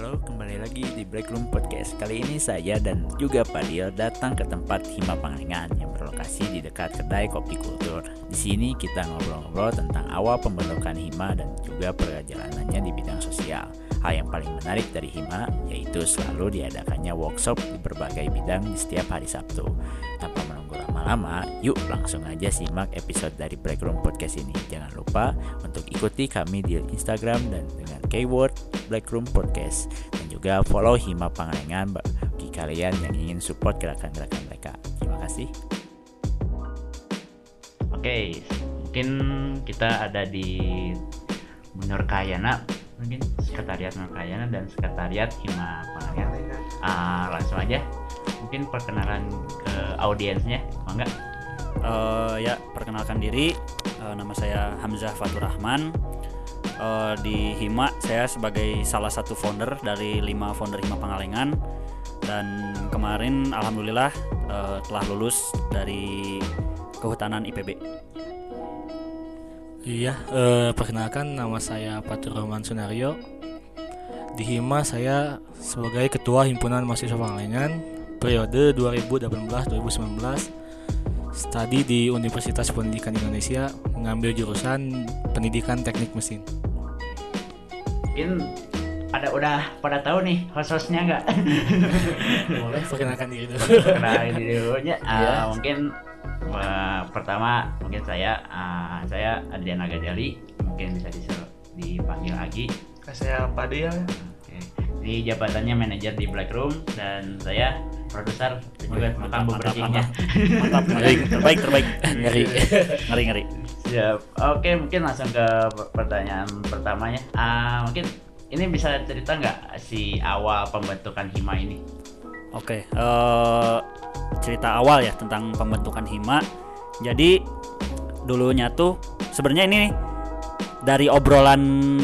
Halo, kembali lagi di Break Room Podcast. Kali ini saya dan juga Padil datang ke tempat Hima Pangalengan yang berlokasi di dekat kedai Kopi Kultur. Di sini kita ngobrol-ngobrol tentang awal pembentukan Hima dan juga perjalanannya di bidang sosial. Hal yang paling menarik dari Hima yaitu selalu diadakannya workshop di berbagai bidang di setiap hari Sabtu. Lama-lama, yuk langsung aja simak episode dari Break Room Podcast ini. Jangan lupa untuk ikuti kami di Instagram dan dengan keyword Black Room Podcast dan juga follow Hima Pangalengan bagi kalian yang ingin support gerakan-gerakan mereka. Terima kasih. Oke, mungkin kita ada di Nurkayana, mungkin sekretariat Nurkayana dan sekretariat Hima Pangalengan. Ah, langsung aja, mungkin perkenalan ke audiensnya, enggak? Uh, ya, perkenalkan diri. Uh, nama saya Hamzah Fatur Rahman. Uh, di Hima saya sebagai salah satu founder dari lima founder Hima Pangalengan dan kemarin alhamdulillah uh, telah lulus dari kehutanan IPB. Iya, uh, perkenalkan nama saya Fatur Rahman Sunario. Di Hima saya sebagai ketua himpunan mahasiswa Pangalengan periode 2018-2019 studi di Universitas Pendidikan Indonesia mengambil jurusan pendidikan teknik mesin. Mungkin ada udah pada tahu nih host-hostnya nggak? Boleh perkenalkan diri dulu. Kenalin diri dulunya. Uh, Mungkin uh, pertama mungkin saya uh, saya Adriana Gajali mungkin bisa disuruh dipanggil lagi. Saya Padil. Di jabatannya manajer di Black Room dan saya produser dan juga makan bersihnya. Mantap, ngeri, terbaik, terbaik. Ngeri, ngeri, ngeri. Siap. Oke, mungkin langsung ke pertanyaan pertamanya. Ah, mungkin ini bisa cerita nggak si awal pembentukan Hima ini? Oke, eh, cerita awal ya tentang pembentukan Hima. Jadi dulunya tuh sebenarnya ini nih, dari obrolan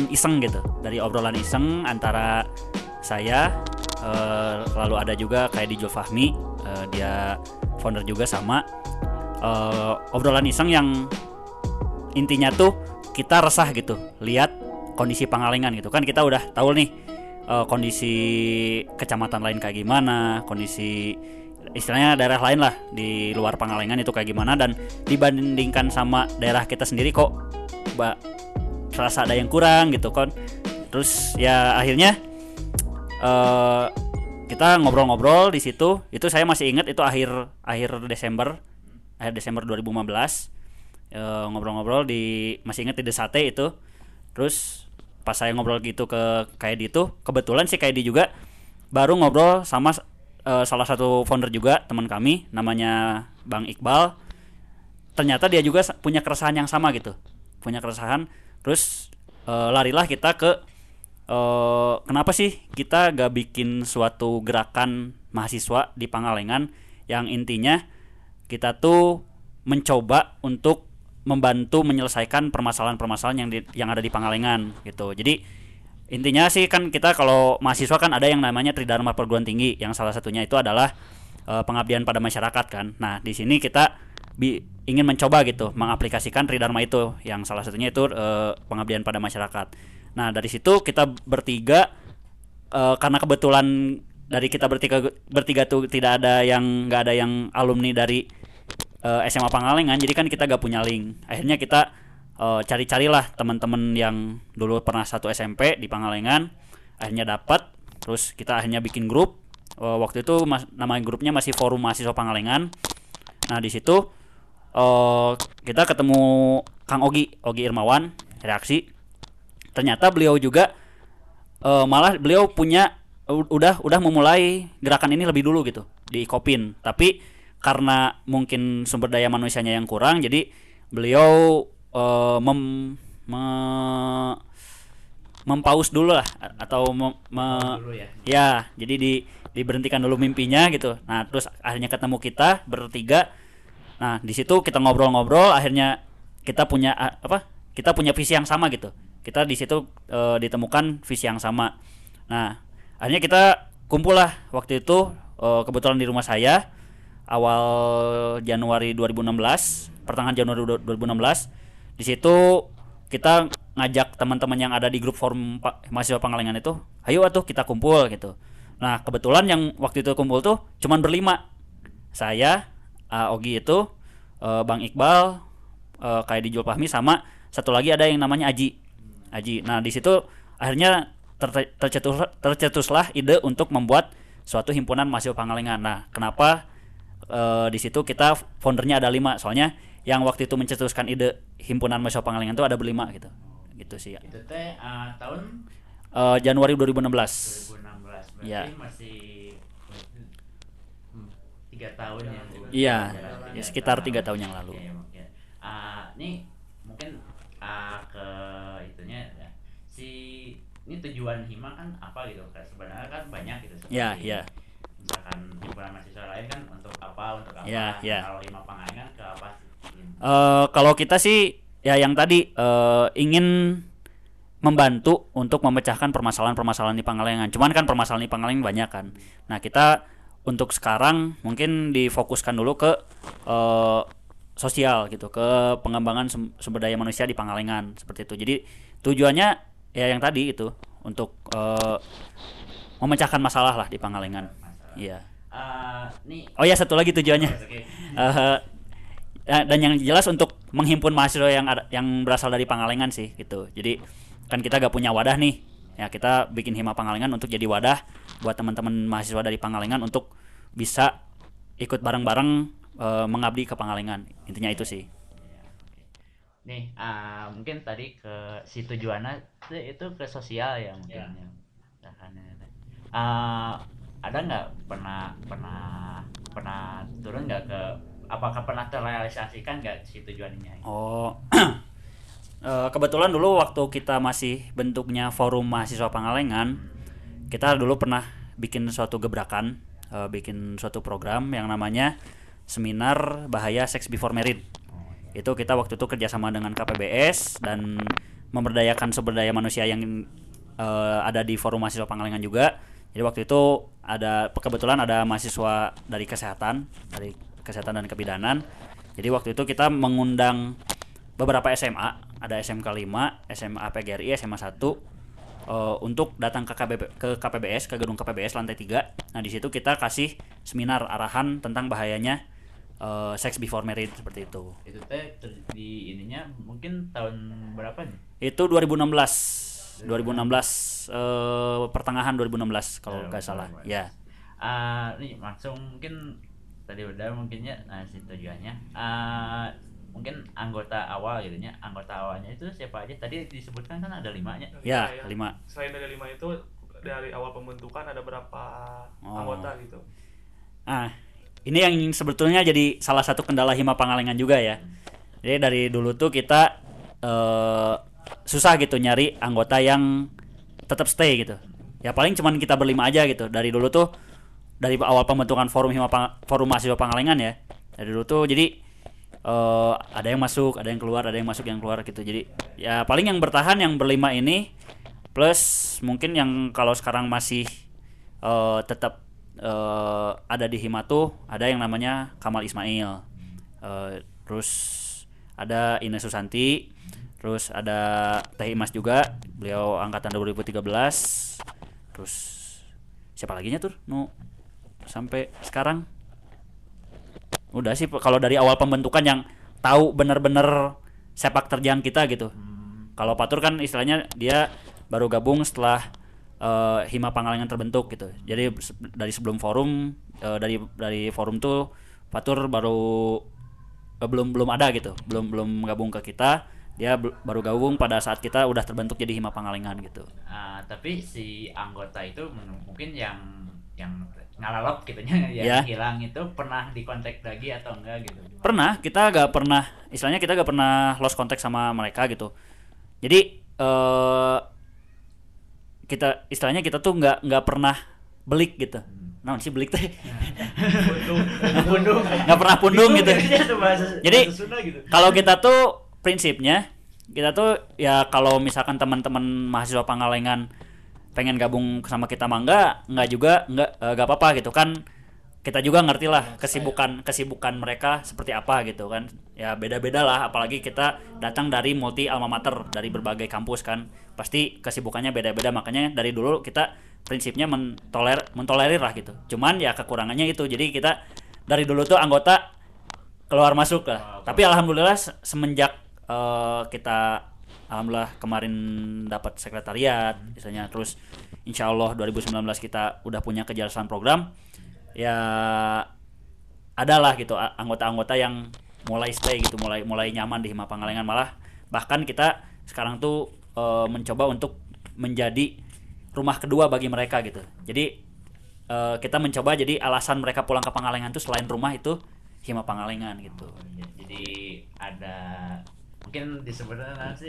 iseng gitu, dari obrolan iseng antara saya eh, lalu ada juga kayak di Fahmi, eh, dia founder juga sama. Eh, obrolan iseng yang intinya tuh kita resah gitu lihat kondisi Pangalengan gitu. Kan kita udah tahu nih eh, kondisi kecamatan lain kayak gimana kondisi istilahnya daerah lain lah di luar Pangalengan itu kayak gimana. Dan dibandingkan sama daerah kita sendiri kok mbak terasa ada yang kurang gitu kan. Terus ya akhirnya eh kita ngobrol-ngobrol di situ. Itu saya masih ingat itu akhir akhir Desember akhir Desember 2015 Eh, ngobrol-ngobrol di masih ingat di Desate itu. Terus pas saya ngobrol gitu ke kayak itu kebetulan sih kayak di juga baru ngobrol sama eh, salah satu founder juga teman kami namanya Bang Iqbal. Ternyata dia juga punya keresahan yang sama gitu. Punya keresahan. Terus eh, larilah kita ke eh, kenapa sih kita gak bikin suatu gerakan mahasiswa di Pangalengan yang intinya kita tuh mencoba untuk membantu menyelesaikan permasalahan-permasalahan yang di- yang ada di Pangalengan gitu. Jadi intinya sih kan kita kalau mahasiswa kan ada yang namanya Tridharma Perguruan Tinggi yang salah satunya itu adalah eh, pengabdian pada masyarakat kan. Nah, di sini kita bi- ingin mencoba gitu mengaplikasikan Tridharma itu yang salah satunya itu eh, pengabdian pada masyarakat. Nah, dari situ kita bertiga eh, karena kebetulan dari kita bertiga bertiga tuh tidak ada yang nggak ada yang alumni dari eh, SMA Pangalengan jadi kan kita gak punya link. Akhirnya kita eh, cari-carilah teman-teman yang dulu pernah satu SMP di Pangalengan akhirnya dapat terus kita akhirnya bikin grup. Eh, waktu itu mas, nama grupnya masih forum mahasiswa Pangalengan. Nah di situ eh, kita ketemu Kang Ogi Ogi Irmawan reaksi ternyata beliau juga eh, malah beliau punya udah udah memulai gerakan ini lebih dulu gitu di Kopin. Tapi karena mungkin sumber daya manusianya yang kurang jadi beliau eh, mem me- mempaus dulu lah atau mem- me- dulu ya. ya jadi di diberhentikan dulu mimpinya gitu. Nah terus akhirnya ketemu kita bertiga. Nah di situ kita ngobrol-ngobrol akhirnya kita punya apa kita punya visi yang sama gitu kita di situ eh, ditemukan visi yang sama. Nah akhirnya kita kumpul lah waktu itu eh, kebetulan di rumah saya awal Januari 2016 pertengahan Januari 2016 di situ kita ngajak teman-teman yang ada di grup forum mahasiswa Pangalengan itu, ayo atuh kita kumpul gitu. Nah kebetulan yang waktu itu kumpul tuh cuman berlima, saya, uh, Ogi itu, uh, Bang Iqbal, uh, kayak di Jul Fahmi sama satu lagi ada yang namanya Aji, Aji. Nah di situ akhirnya ter- tercetus tercetuslah ide untuk membuat suatu himpunan mahasiswa Pangalengan. Nah kenapa uh, di situ kita foundernya ada lima, soalnya yang waktu itu mencetuskan ide himpunan mahasiswa Pangalengan itu ada berlima gitu, gitu sih. Ya. Itu teh uh, tahun Uh, Januari 2016. 2016 berarti Ya. masih hmm, tiga tahun ya Iya, ya, sekitar tiga tahun yang lalu. Oke, ini mungkin ah, ke ini tujuan hima kan apa gitu kan sebenarnya kan banyak gitu seperti Ya, ya. misalkan himpunan mahasiswa lain kan untuk apa untuk apa Ya, ya. kalau hima pangalengan ke apa sih Eh, kalau kita sih ya yang tadi eh, ingin membantu untuk memecahkan permasalahan-permasalahan di Pangalengan. Cuman kan permasalahan di Pangalengan banyak kan. Nah kita untuk sekarang mungkin difokuskan dulu ke eh, sosial gitu, ke pengembangan sum- sumber daya manusia di Pangalengan seperti itu. Jadi tujuannya ya yang tadi itu untuk eh, memecahkan masalah lah di Pangalengan. Iya. Nih Oh ya satu lagi tujuannya. oke Eh, ya, dan yang jelas untuk menghimpun mahasiswa yang ada, yang berasal dari Pangalengan sih gitu. Jadi kan kita gak punya wadah nih. Ya kita bikin hima Pangalengan untuk jadi wadah buat teman-teman mahasiswa dari Pangalengan untuk bisa ikut bareng-bareng eh, mengabdi ke Pangalengan. Intinya itu sih. Nih ah, mungkin tadi ke si tujuannya itu ke sosial ya mungkin Ya. ya. Ya. Ah, ada nggak pernah pernah pernah turun nggak ke apakah pernah terrealisasikan nggak si tujuannya Oh. Eh, kebetulan dulu waktu kita masih bentuknya forum mahasiswa Pangalengan, kita dulu pernah bikin suatu gebrakan, eh, bikin suatu program yang namanya seminar bahaya seks before married. Itu kita waktu itu kerjasama dengan KPBS dan memberdayakan sumber daya manusia yang eh, ada di forum mahasiswa Pangalengan juga. Jadi waktu itu ada kebetulan ada mahasiswa dari kesehatan, dari kesehatan dan kebidanan. Jadi waktu itu kita mengundang beberapa SMA, ada SMK 5, SMA PGRI, SMA 1 eh, untuk datang ke KBB, ke KPBS, ke gedung KPBS lantai 3. Nah, di situ kita kasih seminar arahan tentang bahayanya eh, sex before marriage seperti itu. itu teh di ininya mungkin tahun berapa nih Itu 2016. 2016 eh, pertengahan 2016 kalau nggak salah. Ya. Ah, nih langsung mungkin tadi udah mungkinnya nah si tujuannya Ah, mungkin anggota awal gitu nya anggota awalnya itu siapa aja tadi disebutkan kan ada limanya Ya, Iya, lima. Selain dari lima itu dari awal pembentukan ada berapa Oh. anggota gitu. Ah, ini yang sebetulnya jadi salah satu kendala Hima Pangalengan juga ya. Jadi dari dulu tuh kita eh, susah gitu nyari anggota yang tetap stay gitu. Ya paling cuman kita berlima aja gitu. Dari dulu tuh dari awal pembentukan forum Hima Pang- forum mahasiswa Pangalengan ya. Dari dulu tuh jadi eh, ada yang masuk, ada yang keluar, ada yang masuk, yang keluar gitu. Jadi ya paling yang bertahan yang berlima ini plus mungkin yang kalau sekarang masih eh, tetap eh, ada di Hima tuh ada yang namanya Kamal Ismail. Eh, terus ada Ines Susanti, terus ada Teh Imas juga, beliau angkatan 2013. Terus siapa lagi nya tuh? Nu sampai sekarang udah sih kalau dari awal pembentukan yang tahu bener-bener sepak terjang kita gitu. Kalau Patur kan istilahnya dia baru gabung setelah eh, Hima Pangalengan terbentuk gitu. Jadi dari sebelum forum eh, dari dari forum tuh Patur baru eh, belum belum ada gitu. Belum belum gabung ke kita. Dia baru gabung pada saat kita udah terbentuk jadi Hima Pangalengan gitu. Ah, tapi si anggota itu mungkin yang yang ngalalop gitu nya yang Ya. hilang itu pernah dikontak lagi atau enggak gitu pernah kita gak pernah istilahnya kita gak pernah lost contact sama mereka gitu jadi eh kita istilahnya kita tuh nggak nggak pernah belik gitu. Nah sih belik teh? Pundung. Nggak pernah pundung gitu. Jadi, gitu. kalau kita tuh prinsipnya kita tuh ya kalau misalkan teman-teman mahasiswa Pangalengan pengen gabung sama kita mah enggak enggak juga enggak eh, enggak apa-apa gitu. Kan kita juga ngerti lah kesibukan kesibukan mereka seperti apa gitu kan. Ya beda-beda lah apalagi kita datang dari multi alma mater dari berbagai kampus kan. Pasti kesibukannya beda-beda makanya dari dulu kita prinsipnya mentoler mentolerir lah gitu. Cuman ya kekurangannya itu jadi kita dari dulu tuh anggota keluar masuk lah. Tapi alhamdulillah se- semenjak eh, kita alhamdulillah kemarin dapat sekretariat misalnya terus insya Allah 2019 kita udah punya kejelasan program ya adalah gitu anggota-anggota yang mulai stay gitu mulai mulai nyaman di Hima Pangalengan. Malah bahkan kita sekarang tuh eh, mencoba untuk menjadi rumah kedua bagi mereka gitu. Jadi eh, kita mencoba jadi alasan mereka pulang ke Pangalengan tuh selain rumah itu Hima Pangalengan gitu. Jadi ada mungkin disebutnya nanti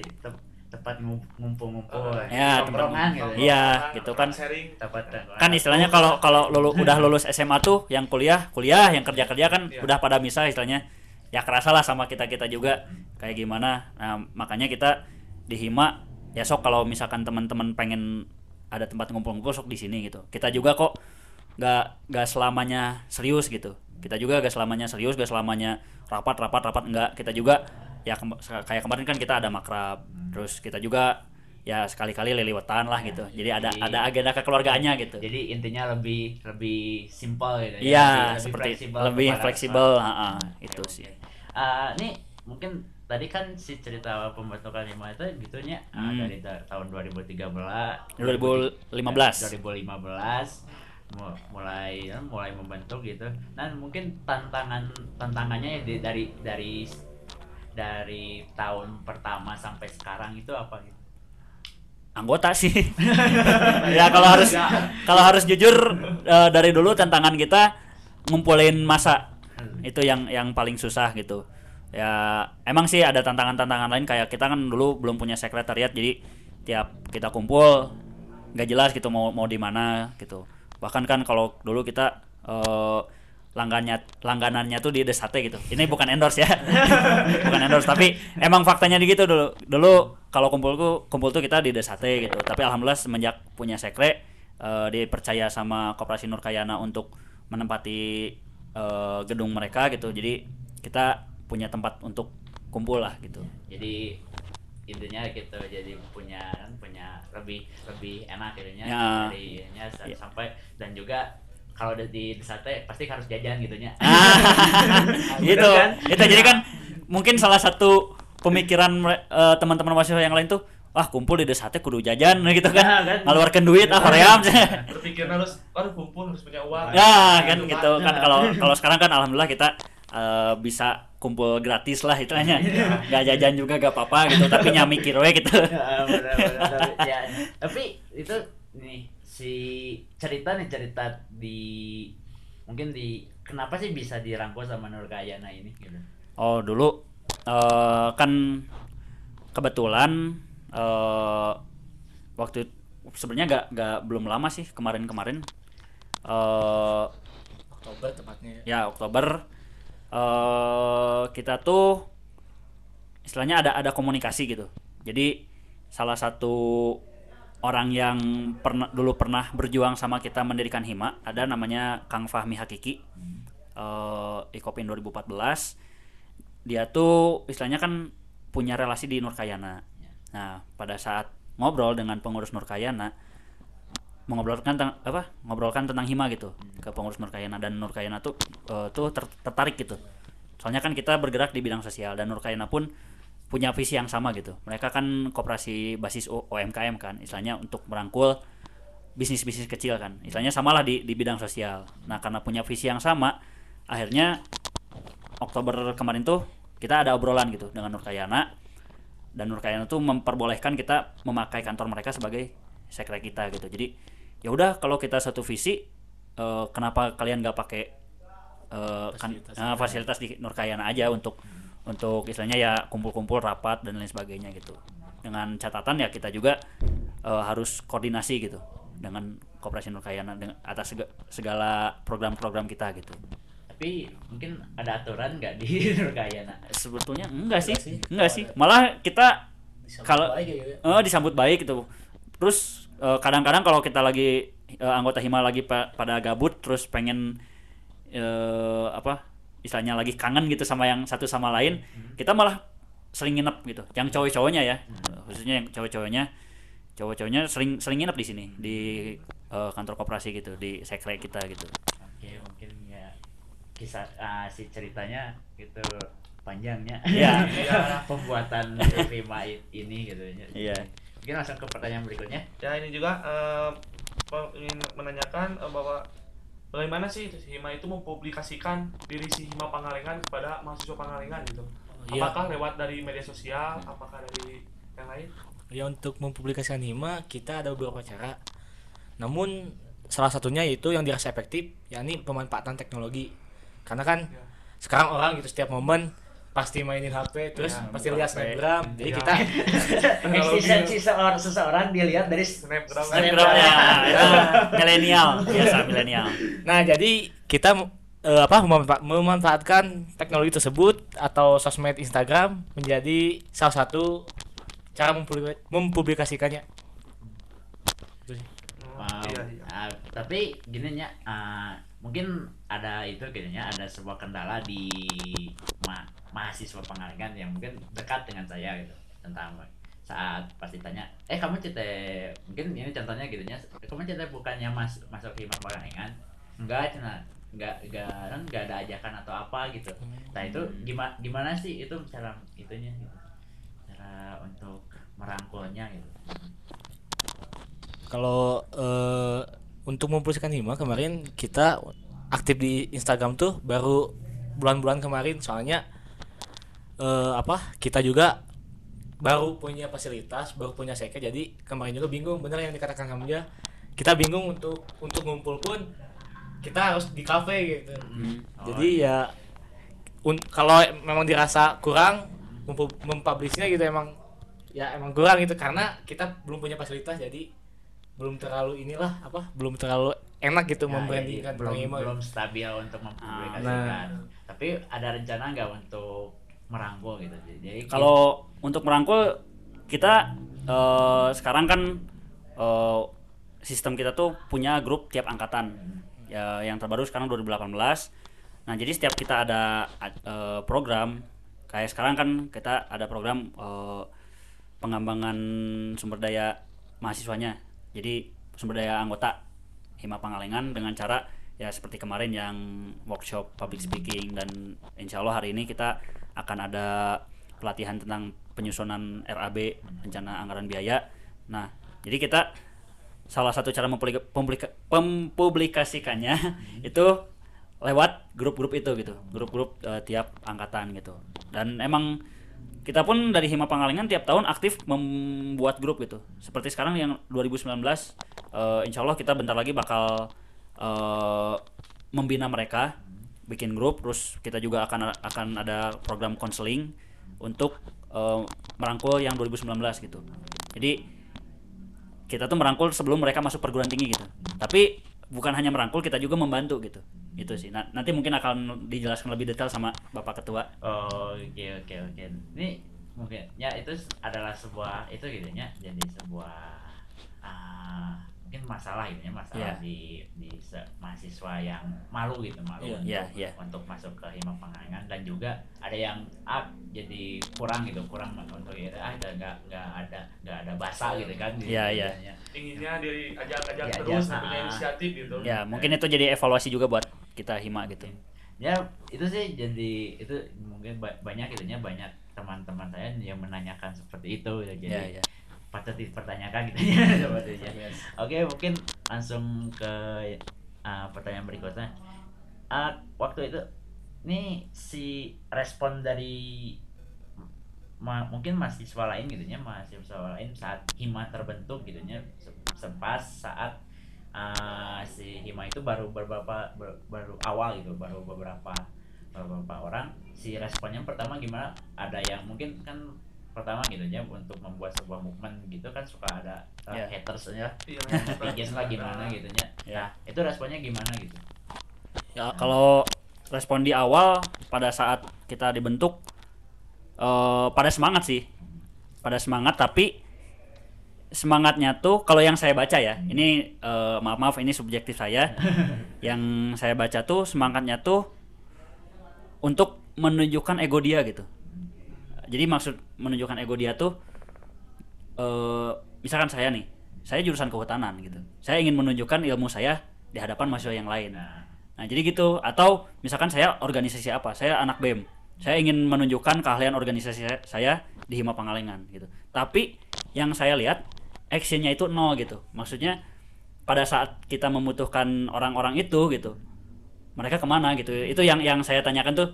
tempat ngum- ngumpul-ngumpul Ya, tongkrongan tempat- gitu. ya. iya gitu kan. Sharing. Tempat kan istilahnya kalau kalau lulu, udah lulus SMA tuh yang kuliah kuliah yang kerja kerja kan Iya. udah pada misah istilahnya. Ya kerasa lah sama kita kita juga. Kayak gimana. Nah makanya kita di Hima ya sok kalau misalkan teman-teman pengen ada tempat ngumpul-ngumpul sok di sini gitu. Kita juga kok nggak nggak selamanya serius gitu. Kita juga gak selamanya serius gak selamanya rapat rapat rapat enggak kita juga ya kem- kayak kemarin kan kita ada makrab terus kita juga ya sekali-kali liliwetan lah gitu jadi ada Jadi- ada agenda kekeluargaannya gitu jadi intinya lebih lebih simpel gitu ya Iya, Lebih- seperti fleksibel lebih fleksibel, itu Oke, sih. Ah, nih mungkin tadi kan si cerita pembentukan Hima itu gitunya ah, Hmm. dari ta- tahun 2013 2015. 2015 mu- mulai ya, mulai membentuk gitu. Nah, mungkin tantangan tantangannya ya dari dari dari tahun pertama sampai sekarang itu apa gitu? Anggota sih. ya kalau harus kalau harus jujur eh, dari dulu tantangan kita ngumpulin masa itu yang yang paling susah gitu. Ya emang sih ada tantangan-tantangan lain kayak kita kan dulu belum punya sekretariat jadi tiap kita kumpul nggak jelas gitu mau mau di mana gitu. Bahkan kan kalau dulu kita eh, langgannya langganannya tuh di Desate gitu. Ini bukan endorse ya. bukan endorse tapi emang faktanya di gitu dulu. Dulu kalau kumpulku kumpul tuh kita di Desate gitu. Tapi alhamdulillah semenjak punya sekre eh, dipercaya sama Koperasi Nurkayana untuk menempati eh, gedung mereka gitu. Jadi kita punya tempat untuk kumpul lah gitu. Jadi intinya gitu jadi punya punya lebih lebih enak gitunya Ya. dari Ya. sampai dan juga kalau udah di sate pasti harus jajan gitunya. gitu. Bener kan? itu jadi kan mungkin salah satu pemikiran eh, teman-teman mahasiswa yang lain tuh wah kumpul di desate kudu jajan gitu kan. Nah, kan. duit ah hoream berpikir harus harus kumpul harus punya uang. Ya kan gitu kan kalau kalau sekarang kan alhamdulillah kita eh, bisa kumpul gratis lah istilahnya. Nggak jajan juga gak apa-apa gitu tapi nyamikir we gitu. Ya, bener, bener, bener. Ya, tapi itu nih si cerita nih cerita di mungkin di kenapa sih bisa dirangkul sama Nurkayana ini gitu. Oh dulu eh, kan kebetulan eh, waktu sebenarnya gak, gak belum lama sih kemarin-kemarin eh Oktober tepatnya ya Oktober eh kita tuh istilahnya ada ada komunikasi gitu. Jadi salah satu orang yang pernah dulu pernah berjuang sama kita mendirikan Hima ada namanya Kang Fahmi Hakiki. Eh Ikopin 2014 dia tuh istilahnya kan punya relasi di Nurkayana. Nah pada saat ngobrol dengan pengurus Nurkayana mengobrolkan tentang apa? Ngobrolkan tentang Hima gitu ke pengurus Nurkayana. Dan Nurkayana tuh eh, tuh ter- tertarik gitu. Soalnya kan kita bergerak di bidang sosial dan Nurkayana pun punya visi yang sama gitu. Mereka kan koperasi basis OMKM kan istilahnya untuk merangkul bisnis-bisnis kecil kan. Istilahnya samalah di di bidang sosial. Nah karena punya visi yang sama akhirnya Oktober kemarin tuh kita ada obrolan gitu dengan Nurkayana dan Nurkayana tuh memperbolehkan kita memakai kantor mereka sebagai sekre kita gitu. Jadi ya udah kalau kita satu visi eh, kenapa kalian nggak pakai eh, kan Fasilitas. nah, fasilitas di Nurkayana aja untuk untuk istilahnya ya kumpul-kumpul rapat dan lain sebagainya gitu dengan catatan ya kita juga eh, harus koordinasi gitu dengan Koperasi Nurkayana dengan atas sega- segala program-program kita gitu Tapi mungkin ada aturan nggak di Nurkayana? sebetulnya enggak sih Enggak sih. enggak sih malah kita kalau baik ya, ya. eh, disambut baik gitu terus eh, kadang-kadang kalau kita lagi eh, anggota hima lagi pa- pada gabut terus pengen eh, apa istilahnya lagi kangen gitu sama yang satu sama lain kita malah sering nginep gitu yang cowok-cowoknya ya khususnya yang cowok-cowoknya cowok-cowoknya sering sering nginep di sini di eh, kantor koperasi gitu di sekre kita gitu Oke, mungkin ya kisah ah, si ceritanya gitu panjangnya. Iya. Pembuatan Rima ini gitu ya. Iya. Mungkin langsung ke pertanyaan berikutnya. Ya ini juga eh, pe- ingin menanyakan eh, bahwa bagaimana sih Hima itu mempublikasikan diri si Hima Pangalengan kepada mahasiswa Pangalengan gitu. Iya. Apakah lewat dari media sosial, apakah dari yang lain? Ya untuk mempublikasikan hima kita ada beberapa cara. Namun salah satunya yaitu yang dirasa efektif yakni pemanfaatan teknologi. Karena kan Ya. sekarang orang gitu setiap momen pasti mainin HP terus Ya, pasti lihat snapgram. Jadi Ya. kita Eksistensi seorang seseorang dilihat dari Snapgram. Snapgramnya itu milenial biasa milenial Nah, jadi kita eh, apa memanfa- memanfaatkan teknologi tersebut atau sosmed Instagram menjadi salah satu cara mempublika- mempublikasikannya. Wow. iya, iya. Ah, tapi gini nya ah, mungkin ada itu kayaknya ada sebuah kendala di ma- mahasiswa pengalengan yang mungkin dekat dengan saya gitu tentang saat pasti tanya eh kamu cerita mungkin ini contohnya gitu nya kamu cerita bukannya mas masuk hima pengalengan enggak cina enggak enggak kan enggak ada ajakan atau apa gitu. Nah itu gimana gimana sih itu cara itunya gitu? Cara untuk merangkulnya gitu. Kalau eh, untuk mempublikasikan hima kemarin kita aktif di Instagram tuh baru bulan-bulan kemarin. Soalnya eh, apa? Kita juga baru punya fasilitas baru punya seke jadi kemarin juga bingung bener yang dikatakan kamu ya. Kita bingung untuk untuk ngumpul pun kita harus di kafe gitu. Oh, jadi ya un- kalau memang dirasa kurang mempu- mempublishnya gitu emang ya emang kurang gitu. Karena kita belum punya fasilitas jadi belum terlalu inilah apa belum terlalu enak gitu Ya, membrandingkan belum belum stabil untuk mempublikasikan. Nah. Tapi ada rencana nggak untuk merangkul gitu? Jadi kalau untuk merangkul kita eh, sekarang kan eh, sistem kita tuh punya grup tiap angkatan. Ya yang terbaru sekarang 2018 nah jadi setiap kita ada eh, program kayak sekarang kan kita ada program eh, pengembangan sumber daya mahasiswanya. Jadi sumber daya anggota Hima Pangalengan dengan cara ya seperti kemarin yang workshop public speaking dan insya Allah hari ini kita akan ada pelatihan tentang penyusunan RAB rencana anggaran biaya. Nah jadi kita salah satu cara mempublika- pempublika- mempublikasikannya itu lewat grup-grup itu gitu. Grup-grup eh, tiap angkatan gitu. Dan emang kita pun dari Hima Pangalengan tiap tahun aktif membuat grup gitu. Seperti sekarang yang 2019 eh, insya Allah kita bentar lagi bakal eh, membina mereka bikin grup terus kita juga akan akan ada program konseling untuk eh, merangkul yang 2019 gitu jadi kita tuh merangkul sebelum mereka masuk perguruan tinggi gitu tapi bukan hanya merangkul kita juga membantu gitu itu sih Nah, nanti mungkin akan dijelaskan lebih detail sama bapak ketua Oh, oke oke oke. Ini mungkin ya itu adalah sebuah itu gitu ya. Jadi sebuah ah, mungkin masalah gitu ya, masalah Iya. di di se- mahasiswa yang malu gitu, malu Iya, untuk iya, iya. untuk masuk ke hima pengalengan dan juga ada yang ah jadi kurang gitu, kurang untuk ya ah nggak nggak nggak ada nggak ada bahasa gitu kan. Iya, iya. di- Inginnya diajak-ajak Diajak, terus, ah. punya inisiatif gitu. ya mungkin itu jadi evaluasi juga buat kita Hima gitu ya itu sih jadi itu mungkin ba- banyak gitu ya banyak teman-teman saya yang menanyakan seperti itu ya jadi ya ya patut dipertanyakan gitu ya sepertinya. oke mungkin langsung ke uh, pertanyaan berikutnya. Uh, waktu itu ini si respon dari ma- mungkin mahasiswa lain gitu ya mahasiswa lain saat hima terbentuk gitu ya se- sepas saat uh, si hima itu baru beberapa ber- baru awal gitu baru beberapa beberapa orang si responnya pertama gimana? Ada yang mungkin kan pertama gitu ya untuk membuat sebuah movement gitu kan suka ada uh, Ya. haters ya Iya, bikin lah gimana gitu ya Ya. nah itu responnya gimana gitu Ya kalau respon di awal pada saat kita dibentuk eh pada semangat sih. Pada semangat tapi semangatnya tuh kalau yang saya baca ya ini eh, maaf maaf ini subjektif saya yang saya baca tuh semangatnya tuh untuk menunjukkan ego dia gitu jadi maksud menunjukkan ego dia tuh eh misalkan saya nih saya jurusan kehutanan gitu. Saya ingin menunjukkan ilmu saya di hadapan mahasiswa yang lain. Nah. Jadi gitu. Atau misalkan saya organisasi apa? Saya anak bem saya ingin menunjukkan keahlian organisasi saya- saya di hima pangalengan gitu. Tapi yang saya lihat actionnya itu nol gitu. Maksudnya pada saat kita membutuhkan orang-orang itu gitu mereka ke mana gitu. Itu yang yang saya tanyakan tuh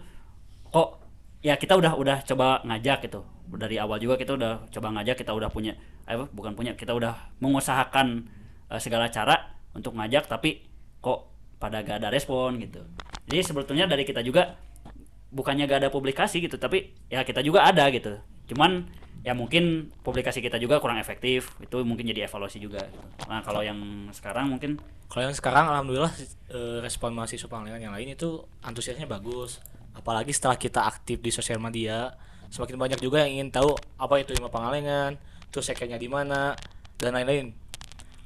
kok ya kita udah udah coba ngajak gitu dari awal juga kita udah coba ngajak kita udah punya eh, bukan punya kita udah mengusahakan eh, segala cara untuk ngajak tapi kok pada gak ada respon gitu jadi sebetulnya dari kita juga bukannya gak ada publikasi gitu tapi ya kita juga ada gitu cuman ya mungkin publikasi kita juga kurang efektif itu mungkin jadi evaluasi juga gitu. nah kalau yang sekarang mungkin Kalau yang sekarang alhamdulillah eh, respon mahasiswa Pangalengan yang lain itu antusiasnya bagus. Apalagi setelah kita aktif di sosial media, semakin banyak juga yang ingin tahu apa itu Hima Pangalengan, terus sekernya di mana dan lain-lain.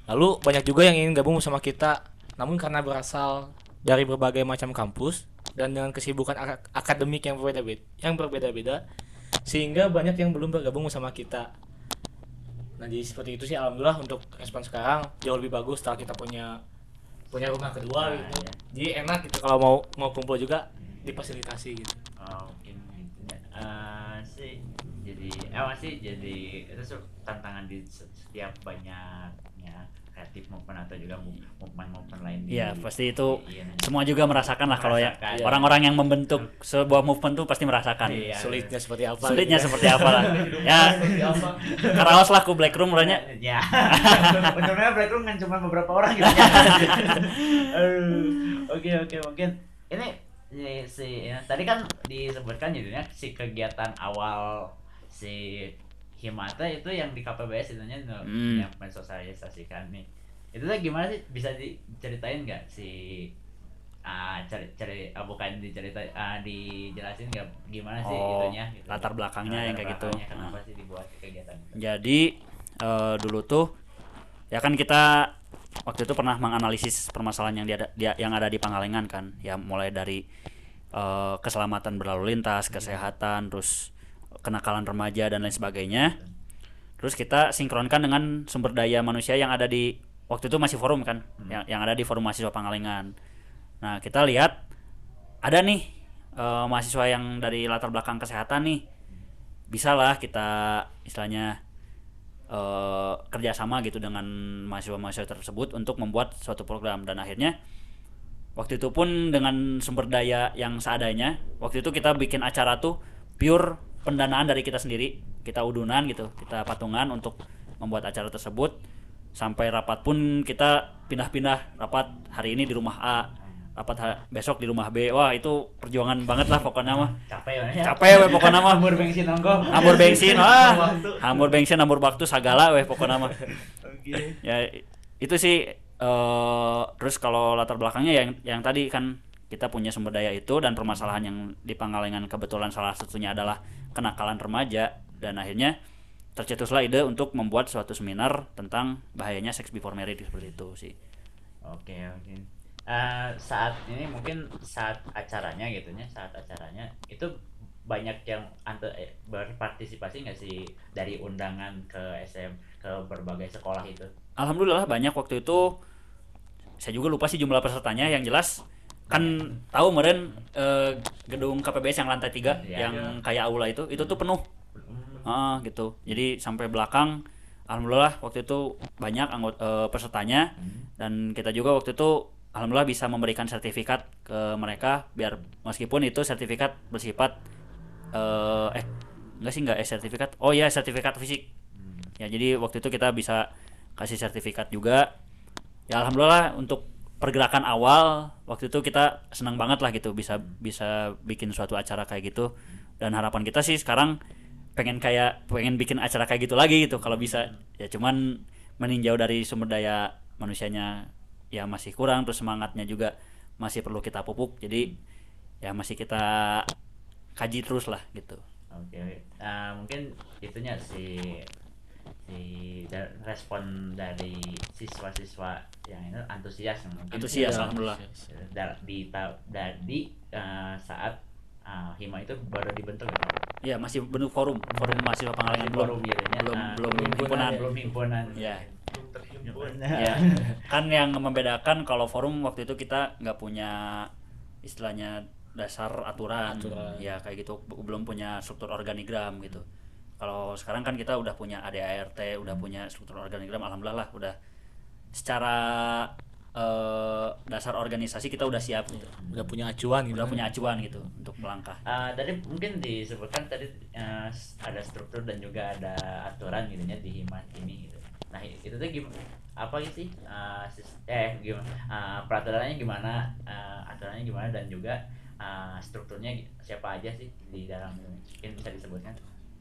Lalu banyak juga yang ingin gabung sama kita, namun karena berasal dari berbagai macam kampus dan dengan kesibukan ak- akademik yang berbeda-beda, yang berbeda-beda, sehingga banyak yang belum bergabung sama kita. Nah jadi seperti itu sih alhamdulillah untuk respon sekarang jauh lebih bagus setelah kita punya punya rumah kedua Nah, gitu. iya. Jadi enak gitu kalau mau mau kumpul juga difasilitasi gitu. Oh, mungkin gitu ya. Eh, sih jadi eh sih jadi itu tantangan di se- setiap banyaknya kreatif movement atau juga move- movement-movement lain di- Iya pasti itu iya, semua juga merasakan lah kalau ya orang-orang yang membentuk sebuah movement tuh pasti merasakan Iya. Sulitnya seperti apa? sulitnya gitu ya. seperti apa lah ya karaos lah ku black room rohnya ya benernya Black Room kan cuma beberapa orang gitu ya Aduh. oke oke mungkin ini ini si ya, tadi kan disebutkan jadinya si kegiatan awal si Himata itu yang di KPBS itunya Hmm. yang mensosialisasikan nih itu tuh gimana sih bisa diceritain nggak si ah cari cari ah, bukan diceritain ah dijelasin nggak gimana sih Oh, itunya gitu. latar belakangnya yang kayak gitu. kenapa Nah. sih dibuat kegiatan itu? jadi eh, dulu tuh ya kan kita waktu itu pernah menganalisis permasalahan yang dia, dia yang ada di Pangalengan kan. Ya mulai dari eh, keselamatan berlalu lintas kesehatan terus kenakalan remaja dan lain sebagainya. Terus kita sinkronkan dengan sumber daya manusia yang ada di waktu itu masih forum kan yang yang ada di forum mahasiswa Pangalengan. Nah kita lihat ada nih eh, mahasiswa yang dari latar belakang kesehatan nih. Bisa lah kita istilahnya eh, kerjasama gitu dengan mahasiswa-mahasiswa tersebut untuk membuat suatu program. Dan akhirnya waktu itu pun dengan sumber daya yang seadanya waktu itu kita bikin acara tuh pure pendanaan dari kita sendiri. Kita udunan gitu kita patungan untuk membuat acara tersebut. Sampai rapat pun kita pindah-pindah rapat hari ini di rumah A rapat besok di rumah B. Wah itu perjuangan banget lah pokoknya mah. Capek ya capek weh pokoknya mah. Hambur bensin nongko hambur bensin wah. hambur bensin hambur waktu segala weh pokoknya mah. Oke. ya itu sih eh terus kalau latar belakangnya yang yang tadi kan kita punya sumber daya itu dan permasalahan yang di Pangalengan kebetulan salah satunya adalah kenakalan remaja dan akhirnya tercetuslah ide untuk membuat suatu seminar tentang bahayanya sex before marriage seperti itu sih. Oke oke. Eh, saat ini mungkin saat acaranya gitu ya, saat acaranya itu banyak yang ante, eh, berpartisipasi nggak sih dari undangan ke SM ke berbagai sekolah itu? Alhamdulillah banyak waktu itu. Saya juga lupa sih jumlah pesertanya. Yang jelas kan tahu meren eh, gedung KPBS yang lantai tiga Iya. yang kayak aula itu itu tuh penuh. Ah, gitu. Jadi sampai belakang alhamdulillah waktu itu banyak anggota pesertanya. Dan kita juga waktu itu alhamdulillah bisa memberikan sertifikat ke mereka biar meskipun itu sertifikat bersifat eh eh enggak sih enggak eh sertifikat. Oh ya sertifikat fisik. Ya jadi waktu itu kita bisa kasih sertifikat juga. Ya alhamdulillah untuk pergerakan awal waktu itu kita senang banget lah gitu bisa bisa bikin suatu acara kayak gitu. Dan harapan kita sih sekarang pengen kayak pengen bikin acara kayak gitu lagi gitu kalau bisa. Ya cuman meninjau dari sumber daya manusianya ya masih kurang terus semangatnya juga masih perlu kita pupuk jadi ya masih kita kaji terus lah gitu Oke. Nah, mungkin itunya si si da- respon dari siswa-siswa yang itu antusias yang mungkin Antusias, Iya. alhamdulillah. da- di ta- da- di eh, saat eh, hima itu baru dibentuk gitu. Iya, masih bentuk forum, forum mahasiswa Pangalengan belum. forum gitu ya. belum- Nah, belum himpunan himpunan. belum himpunan Iya. belum terhimpun Ya, kan yang membedakan kalau forum waktu itu kita nggak punya istilahnya dasar aturan, Aturan. ya kayak gitu belum punya struktur organigram gitu. Kalau sekarang kan kita udah punya ADART, udah punya struktur organigram, alhamdulillah lah udah secara eh, dasar organisasi kita udah siap gitu, udah punya acuan gitu udah punya acuan gitu untuk melangkah. Ah, tadi mungkin disebutkan tadi eh, ada struktur dan juga ada aturan gitu ya di hima ini gitu. Nah itu tuh gimana? Apa sih? Ah, sis- eh gimana? ah, peraturannya gimana? ah, aturannya gimana dan juga ah, strukturnya siapa aja sih di dalam ini? Mungkin bisa disebutkan?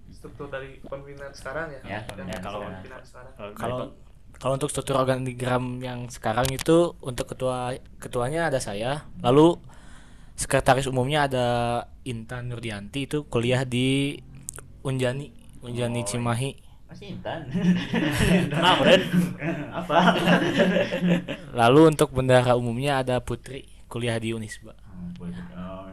struktur dari pemimpinan sekarang ya, Ya, ya, kalau- pemimpinan sekarang kalau kalau untuk struktur organigram yang sekarang itu untuk ketua ketuanya ada saya lalu sekretaris umumnya ada Intan Nurdianti itu kuliah di Unjani Unjani Oh, Cimahi Masih Intan. Nah, Bren, Apa? lalu untuk bendara umumnya ada Putri kuliah di Unisba Oh,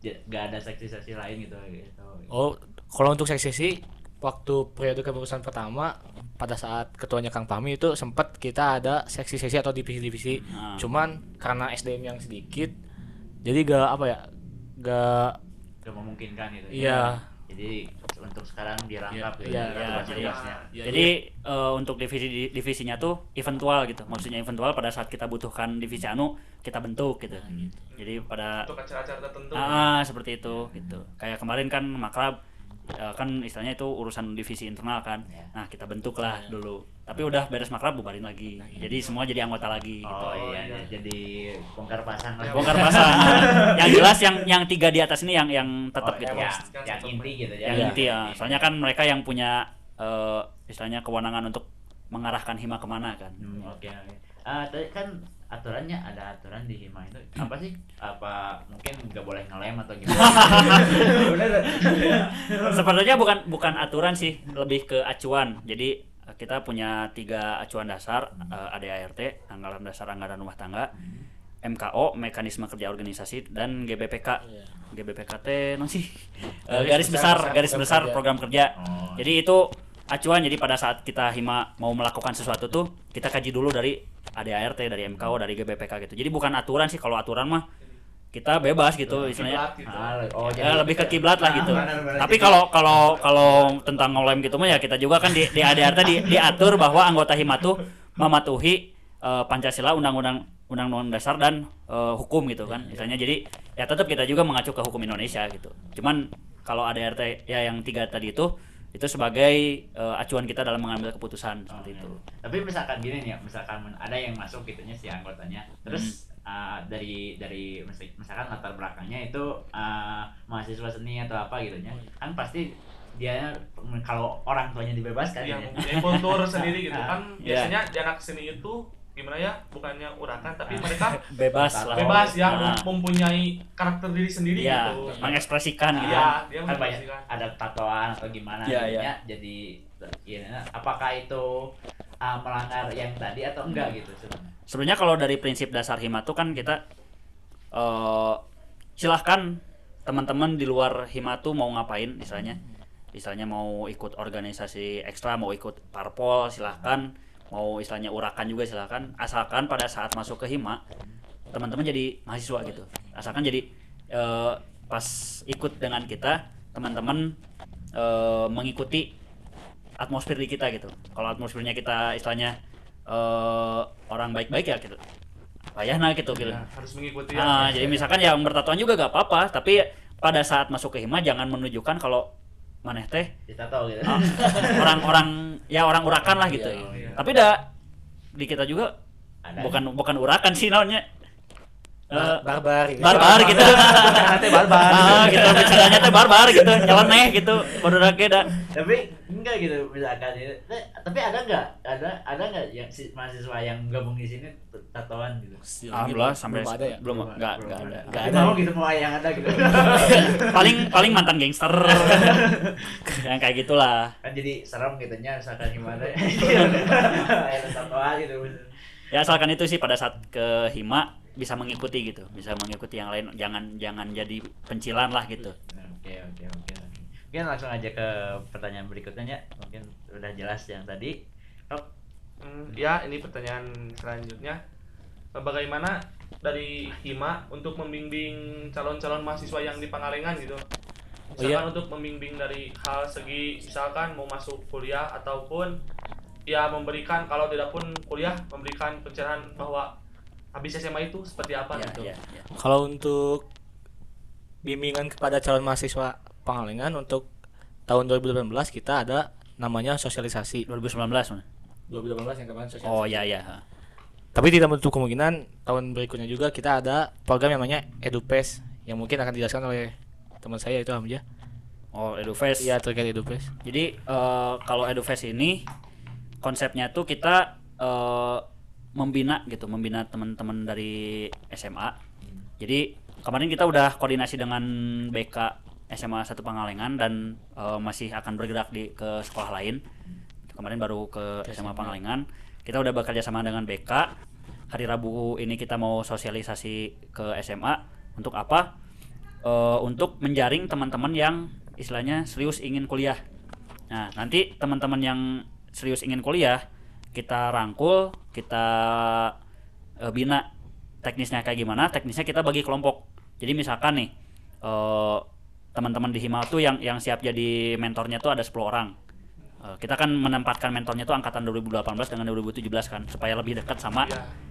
ja- gak ada seksi-seksi lain gitu gitu. oh kalau untuk seksi waktu periode kepengurusan pertama pada saat ketuanya Kang Pami itu sempat kita ada seksi-seksi atau divisi-divisi Ah. cuman karena SDM yang sedikit jadi gak apa ya gak Gak memungkinkan gitu. Iya. Jadi untuk sekarang dirangkap gitu. Iya, ya, iya, tugas-tugasnya. Ya, Jadi eh, untuk divisi divisinya tuh eventual gitu. Maksudnya eventual pada saat kita butuhkan divisi anu kita bentuk gitu. Jadi pada untuk acara-acara tertentu ah seperti itu gitu. Kayak kemarin kan makrab eh, kan istilahnya itu urusan divisi internal kan. Ya. Nah, kita bentuklah dulu. Tapi udah beres makrab bubarin lagi. Jadi semua jadi anggota lagi gitu. Oh, Oh, iya, iya. jadi bongkar pasang. Bongkar pasang. yang jelas yang yang tiga di atas ini yang yang tetap Oh, gitu. ya, Yang inti gitu ya. yang Iya. inti ya. Soalnya kan mereka yang punya eh, istilahnya kewenangan untuk mengarahkan hima ke mana kan. Hmm, Oke oke. Ah, tadi kan aturannya ada aturan di hima itu apa sih? Apa mungkin nggak boleh ngelem atau gimana? Sebenarnya bukan bukan aturan sih, lebih ke acuan. Jadi eh, kita punya tiga acuan dasar, eh, ADART, anggaran dasar anggaran rumah tangga, MKO, mekanisme kerja organisasi, dan GBPK. Iya. GBPK T, non sih? Eh, Garis garis besar besar, garis program besar kerja. program kerja. Oh. Jadi itu acuan. Jadi pada saat kita hima mau melakukan sesuatu tuh, kita kaji dulu dari ADART, dari MKO, dari GBPK gitu. Jadi bukan aturan sih. Kalau aturan mah kita bebas gitu istilahnya. Gitu. Ah, oh, Ya, lebih ke kiblat lah gitu. Ah, benar-benar. Tapi Jadi- kalau kalau kalau tentang ngelem gitu mah ya kita juga kan di di ADRT di, diatur bahwa anggota hima tuh mematuhi eh, Pancasila, undang-undang undang-undang dasar dan eh, hukum gitu kan. Misalnya jadi ya tetap kita juga mengacu ke hukum Indonesia gitu. Cuman kalau ADRT ya yang tiga tadi itu itu sebagai eh, acuan kita dalam mengambil keputusan Oh, seperti iya. itu. Tapi misalkan gini nih, ya, misalkan ada yang masuk gitunya si anggotanya, terus Hmm. uh, dari dari mis- misalkan latar belakangnya itu uh, mahasiswa seni atau apa gitunya, Oh, kan pasti dia kalau orang tuanya dibebaskan yang ya. mempunyai kultur sendiri gitu kan Iya. biasanya di anak seni itu gimana ya bukannya urakan tapi mereka Bebas lah. bebas ya Nah. mempunyai karakter diri sendiri Ya, gitu mengekspresikan gitu. Iya, dia kan banyak mengekspresikan. ada tatoan atau gimana jadinya iya. jadi ya, apakah itu uh, melanggar yang tadi atau enggak gitu sebenarnya sebenarnya kalau dari prinsip dasar hima tuh kan kita eh silahkan teman-teman di luar hima tuh mau ngapain misalnya misalnya mau ikut organisasi ekstra mau ikut parpol silahkan mau istilahnya urakan juga silahkan asalkan pada saat masuk ke hima teman-teman jadi mahasiswa gitu. Asalkan jadi eh, pas ikut dengan kita teman-teman eh, mengikuti atmosfer di kita gitu. Kalau atmosfernya kita istilahnya eh, orang baik-baik ya gitu. Payahna gitu gitu. Ya, harus mengikuti Ah, ya. jadi misalkan yang bertatuan juga gak apa-apa. Tapi pada saat masuk ke hima jangan menunjukkan kalau maneh teh ditato gitu ah, orang-orang ya orang urakan lah gitu Iya. tapi dah di kita juga Ada. bukan bukan urakan sih namanya Eh, barbar ini. barbar gitu. Nanti barbar. ah gitu. Bercandanya teh barbar gitu. Nyeleneh gitu. Baru dah tapi enggak gitu. Misalkan ini. Eh, tapi ada enggak? Ada ada enggak yang si mahasiswa yang gabung di sini tatoan gitu? Alhamdulillah sampai belum ada ya? belum enggak enggak ada. Enggak ada. mau gitu mau yang ada gitu. Paling paling mantan gangster. Yang kayak gitulah. Kan jadi serem gitu nya misalkan gimana. Ada tatoan gitu. Ya asalkan itu sih pada saat ke hima bisa mengikuti gitu bisa mengikuti yang lain jangan jangan jadi pencilan lah gitu oke oke oke oke. mungkin langsung aja ke pertanyaan berikutnya ya. mungkin udah jelas yang tadi Rok, Hmm, ya, ini pertanyaan selanjutnya. Eh, Bagaimana dari Hima untuk membimbing calon-calon mahasiswa yang di Pangalengan gitu? Misalkan iya. untuk membimbing dari hal segi misalkan mau masuk kuliah ataupun ya memberikan kalau tidak pun kuliah memberikan pencerahan bahwa habis SMA itu seperti apa ya, gitu. ya, ya. Kalau untuk bimbingan kepada calon mahasiswa Pangalengan untuk tahun 2018 kita ada namanya sosialisasi 2019 mana? 2018 yang kemarin sosialisasi. oh ya ya Tapi tidak menutup kemungkinan tahun berikutnya juga kita ada program yang namanya EduPes yang mungkin akan dijelaskan oleh teman saya itu Hamzah. oh edufest Iya terkait EduPes. Jadi eh, kalau EduFest ini konsepnya tuh kita eh, membina gitu, membina teman-teman dari SMA. Jadi kemarin kita udah koordinasi dengan BK SMA 1 Pangalengan dan eh, masih akan bergerak di ke sekolah lain. Kemarin baru ke SMA Pangalengan. Kita udah bekerja sama dengan BK. Hari Rabu ini kita mau sosialisasi ke SMA untuk apa? Eh, untuk menjaring teman-teman yang istilahnya serius ingin kuliah. Nah, nanti teman-teman yang serius ingin kuliah, kita rangkul, kita eh, bina teknisnya kayak gimana, teknisnya kita bagi kelompok. Jadi misalkan nih, eh, teman-teman di Hima tuh yang yang siap jadi mentornya tuh ada 10 orang. Eh, kita kan menempatkan mentornya tuh angkatan 2018 dengan 2017 kan, supaya lebih dekat sama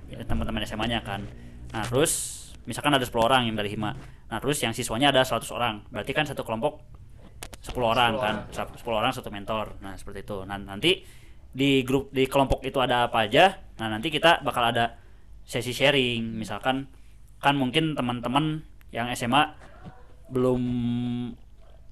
ya, teman-teman SMA-nya kan. Nah, terus misalkan ada 10 orang yang dari Hima. Nah, terus yang siswanya ada 100 orang. Berarti kan satu kelompok 10 orang kan. 10 orang satu mentor. Nah, seperti itu. Nah, nanti di grup di kelompok itu ada apa aja? Nah, nanti kita bakal ada sesi sharing. Misalkan kan mungkin teman-teman yang SMA belum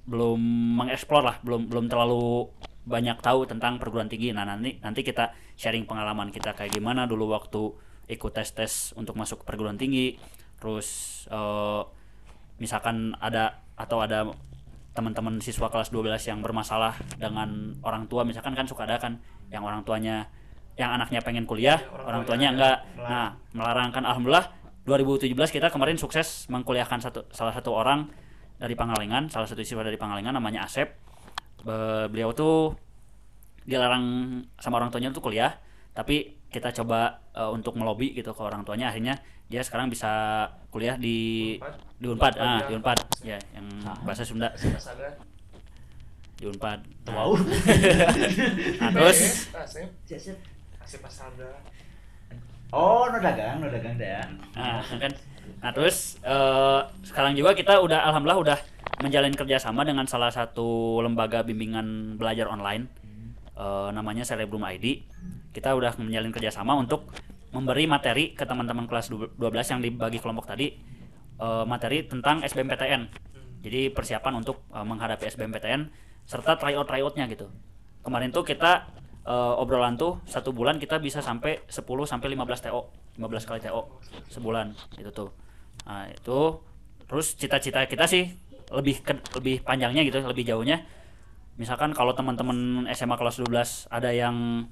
belum mengeksplor lah, belum belum terlalu banyak tahu tentang perguruan tinggi. Nah, nanti nanti kita sharing pengalaman kita kayak gimana dulu waktu ikut tes-tes untuk masuk perguruan tinggi. Terus eh, misalkan ada atau ada teman-teman siswa kelas 12 yang bermasalah dengan orang tua misalkan kan suka ada kan yang orang tuanya yang anaknya pengen kuliah, orang orang tuanya enggak. melarang. Nah, melarang kan alhamdulillah 2017 kita kemarin sukses mengkuliahkan satu salah satu orang dari Pangalengan, salah satu siswa dari Pangalengan namanya Asep. Be- beliau tuh dilarang sama orang tuanya untuk kuliah, tapi kita coba eh, untuk melobi gitu ke orang tuanya akhirnya dia sekarang bisa kuliah di di Unpad, ah di Unpad ya yang bahasa Sunda. Di Unpad. Wow. Nah, terus? Asep, Siap, siap. Asep Astaga. oh no dagang no dagang deh Nah, kan. Nah, terus eh, sekarang juga kita udah alhamdulillah udah menjalin kerjasama dengan salah satu lembaga bimbingan belajar online. Eh, namanya Cerebrum ID. Kita udah menjalin kerjasama untuk memberi materi ke teman-teman kelas du- 12 yang dibagi kelompok tadi eh, materi tentang SBMPTN. Jadi persiapan untuk eh, menghadapi SBMPTN serta tryout tryoutnya gitu. Kemarin tuh kita eh, obrolan tuh satu bulan kita bisa sampai 10 sampai 15 TO, 15 kali TO sebulan itu tuh. Nah, itu terus cita-cita kita sih lebih ke- lebih panjangnya gitu, lebih jauhnya. Misalkan kalau teman-teman SMA kelas 12 ada yang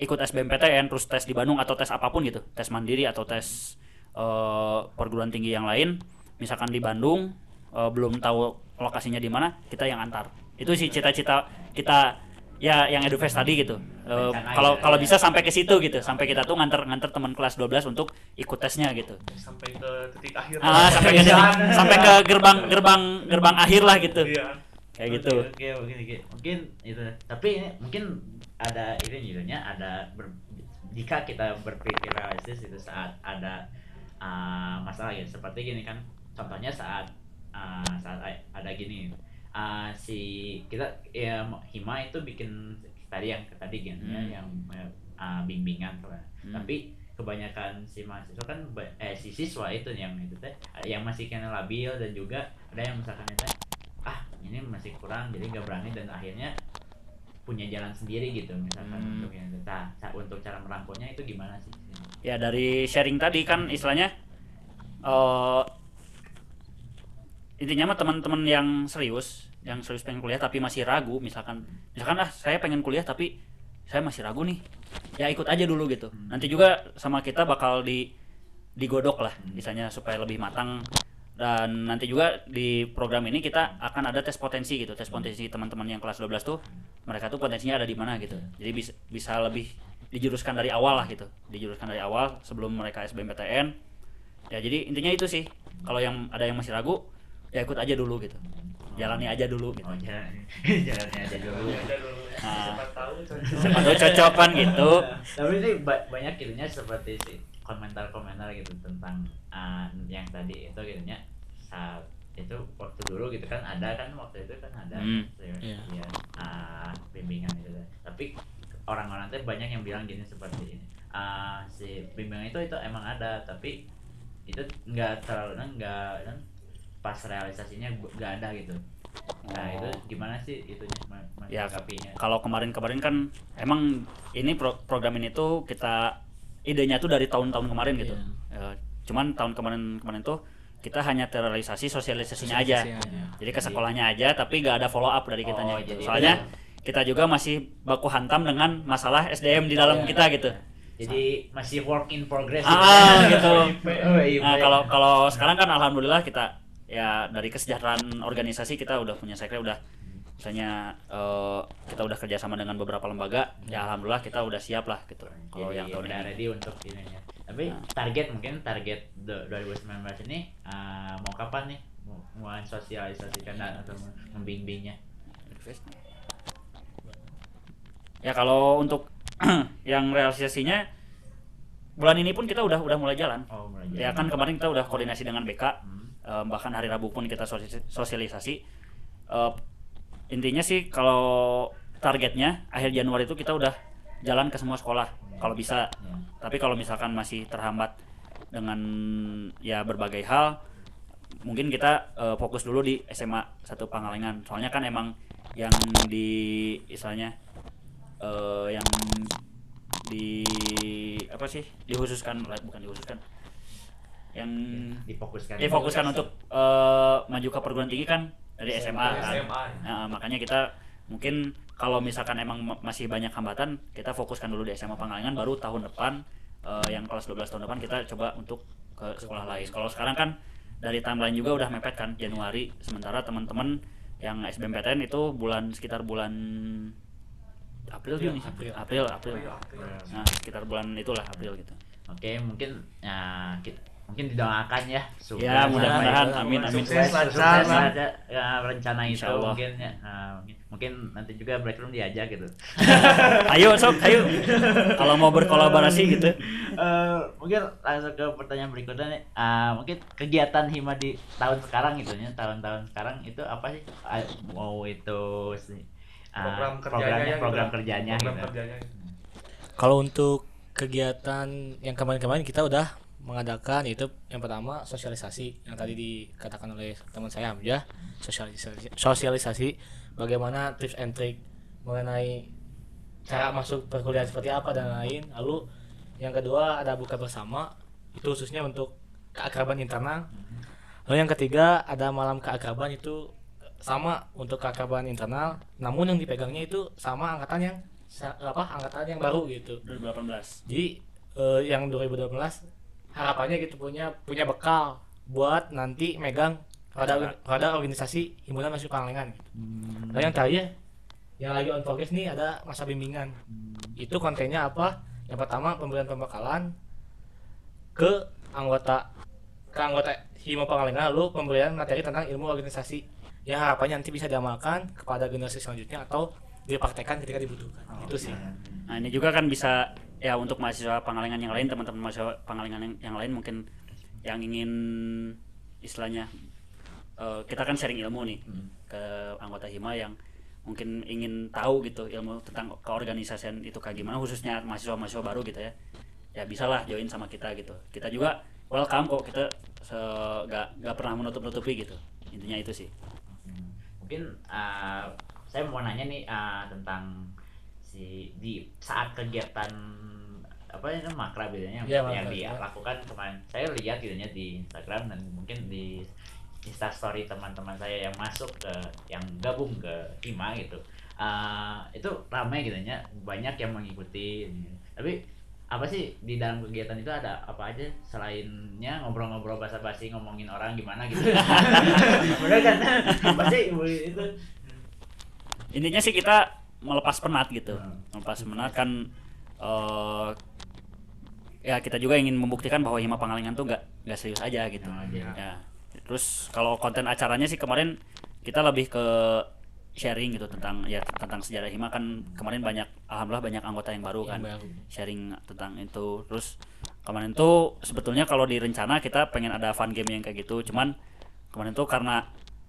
ikut SBMPTN terus tes di Bandung atau tes apa pun gitu, tes mandiri atau tes eh, perguruan tinggi yang lain, misalkan di Bandung eh, belum tahu lokasinya di mana, kita yang antar. Itu sih cita-cita kita ya yang edufest tadi gitu. Rencana Kalau kalau bisa sampai ke situ gitu, sampai kita tuh nganter nganter teman kelas 12 untuk ikut tesnya gitu. Sampai ke titik akhir. Ah, sampai ke titik- sampai ke gerbang gerbang gerbang akhir lah gitu. Iya. Kayak gitu. Oke, oke, oke. Mungkin itu. Tapi ini mungkin ada ini judulnya ada ber- jika kita berpikir realistis itu saat ada uh, masalah gitu seperti gini kan contohnya saat uh, saat ada gini uh, si kita ya Hima itu bikin tadi yang tadi kan ya, Hmm. yang uh, bimbingan tuh. Hmm. tapi kebanyakan si mahasiswa kan eh si siswa itu yang itu teh yang masih kena labil dan juga ada yang misalkan itu ah ini masih kurang jadi nggak berani dan akhirnya punya jalan sendiri gitu misalkan Hmm. untuk yang. Nah, untuk cara merangkulnya itu gimana sih ya dari sharing tadi kan istilahnya eh intinya mah teman-teman yang serius yang serius pengen kuliah tapi masih ragu misalkan misalkan ah saya pengen kuliah tapi saya masih ragu nih ya ikut aja dulu gitu. Nanti juga sama kita bakal di digodok lah misalnya supaya lebih matang. Dan nanti juga di program ini kita akan ada tes potensi gitu tes potensi teman-teman yang kelas 12 tuh mereka tuh potensinya ada di mana gitu. Jadi bisa bisa lebih dijuruskan dari awal lah gitu dijuruskan dari awal sebelum mereka SBMPTN ya jadi intinya itu sih kalau yang ada yang masih ragu ya ikut aja dulu gitu jalani aja dulu gitu oh jalan jalannya aja dulu Ada dulu. Ah. Siapa tahu cocok. siapa tahu cocok kan gitu tapi sih ba- banyak gitunya seperti sih komentar-komentar gitu tentang ah, yang tadi itu gitunya saat itu waktu dulu gitu kan ada kan waktu itu kan ada Hmm, ya, iya. ya, ah, bimbingan gitu kan. tapi orang-orang tuh banyak yang bilang gini seperti ini ah, si bimbingan itu itu emang ada tapi itu nggak terlalu nggak kan pas realisasinya nggak ada gitu nah Oh. itu gimana sih itunya men- Ya, kalau kemarin-kemarin kan emang ini pro- program ini tuh kita idenya tuh dari tahun-tahun kemarin gitu. Ya, cuman tahun kemarin-kemarin tuh kita hanya terrealisasi sosialisasinya aja. Jadi ke sekolahnya aja tapi nggak ada follow up dari kitanya. Oh, gitu. Soalnya itu kita juga masih baku hantam dengan masalah SDM di dalam Iya. kita gitu. Jadi masih work in progress Ah, gitu. Oh, iya, Nah, kalau kalau sekarang kan alhamdulillah kita ya dari kesejahteraan organisasi kita udah punya sekre udah misalnya eh, kita udah kerjasama dengan beberapa lembaga ya alhamdulillah kita udah siap lah gitu kalau yang tahun udah ini ready untuk ini ya. Tapi Nah. target mungkin target do- 2019 ini uh, mau kapan nih mau mulai sosialisasikan dan atau membimbingnya? ya kalau untuk yang realisasinya bulan ini pun kita udah udah mulai jalan Oh, mulai ya jalan. kan kemarin kita udah koordinasi dengan BK Hmm. eh, bahkan hari Rabu pun kita sosi- sosialisasi Eh, intinya sih kalau targetnya akhir Januari itu kita udah jalan ke semua sekolah kalau bisa Ya. tapi kalau misalkan masih terhambat dengan ya berbagai hal mungkin kita eh, fokus dulu di SMA satu Pangalengan soalnya kan emang yang di istilahnya eh, yang di apa sih dikhususkan bukan dikhususkan yang Difokuskan. difokuskan untuk eh, maju ke perguruan tinggi kan dari SMA kan SMA. Nah, makanya kita mungkin kalau misalkan emang ma- masih banyak hambatan kita fokuskan dulu di SMA Pangalengan baru tahun depan eh, yang kelas 12 tahun depan kita coba untuk ke sekolah lain kalau sekarang kan dari timeline juga udah mepet kan Januari sementara teman-teman yang SBMPTN itu bulan sekitar bulan April Juni April. April April April, April. nah sekitar bulan itulah April gitu Oke, mungkin ya ki- mungkin didoakan ya. ya mudah-mudahan amin amin Sukses, Sukses, lancar. sukses aja ya, rencana itu Allah. mungkin ya. Nah, mungkin, mungkin nanti juga break room diajak gitu. ayo sok ayo kalau mau berkolaborasi gitu Eh, mungkin langsung ke pertanyaan berikutnya nih. Ah, mungkin kegiatan hima di tahun sekarang gitu ya, tahun-tahun sekarang itu apa sih? Ah, mau itu si- ah, Program kerjanya programnya, ya, program gitu. kerjanya Program gitu. kerjanya. Kalau untuk kegiatan yang kemarin-kemarin kita udah mengadakan itu yang pertama sosialisasi yang tadi dikatakan oleh teman saya Hamzah sosialisasi sosialisasi bagaimana tips and trick mengenai cara masuk perkuliahan seperti apa dan lain lalu yang kedua ada buka bersama itu khususnya untuk keakraban internal lalu yang ketiga ada malam keakraban itu sama untuk keakraban internal namun yang dipegangnya itu sama angkatan yang apa angkatan yang baru gitu 2018 jadi eh, yang 2012 harapannya gitu punya punya bekal buat nanti megang roda roda organisasi himpunan masuk Pangalengan gitu. Lalu yang terakhir yang lagi on progress nih ada masa bimbingan. Itu kontennya apa? Yang pertama pemberian pembekalan ke anggota ke anggota Hima Pangalengan lalu pemberian materi tentang ilmu organisasi yang harapannya nanti bisa diamalkan kepada generasi selanjutnya atau dipraktekkan ketika dibutuhkan. Itu sih. Nah ini juga kan bisa ya untuk mahasiswa Pangalengan yang lain teman-teman mahasiswa Pangalengan yang, yang lain mungkin yang ingin istilahnya eh, kita kan sharing ilmu nih ke anggota hima yang mungkin ingin tahu gitu ilmu tentang keorganisasian itu kayak gimana khususnya mahasiswa-mahasiswa baru gitu ya. Ya bisalah join sama kita gitu. Kita juga welcome kok kita se- gak gak pernah menutup nutupi gitu. Intinya itu sih Mungkin uh, saya mau nanya nih uh, tentang si di saat kegiatan apa ya makrab gitu ya, Iya, yang makrab, ya. dilakukan kemarin. Saya lihat gitu ya di Instagram dan mungkin di Instastory teman-teman saya yang masuk ke yang gabung ke IMA gitu. Uh, itu ramai gitu ya banyak yang mengikuti tapi apa sih di dalam kegiatan itu ada apa aja selainnya ngobrol-ngobrol basa-basi ngomongin orang gimana gitu? Bener kan? Pasti itu? Intinya sih kita melepas penat gitu. Hmm. melepas penat kan eh ya kita juga ingin membuktikan bahwa Hima Pangalengan tuh gak gak serius aja gitu. Oh, iya. ya. Terus kalau konten acaranya sih kemarin kita lebih ke sharing gitu tentang ya tentang sejarah Hima kan kemarin banyak alhamdulillah banyak anggota yang baru Yang kan baru. sharing tentang itu terus kemarin tuh sebetulnya kalau di rencana kita pengen ada fun game yang kayak gitu cuman kemarin tuh karena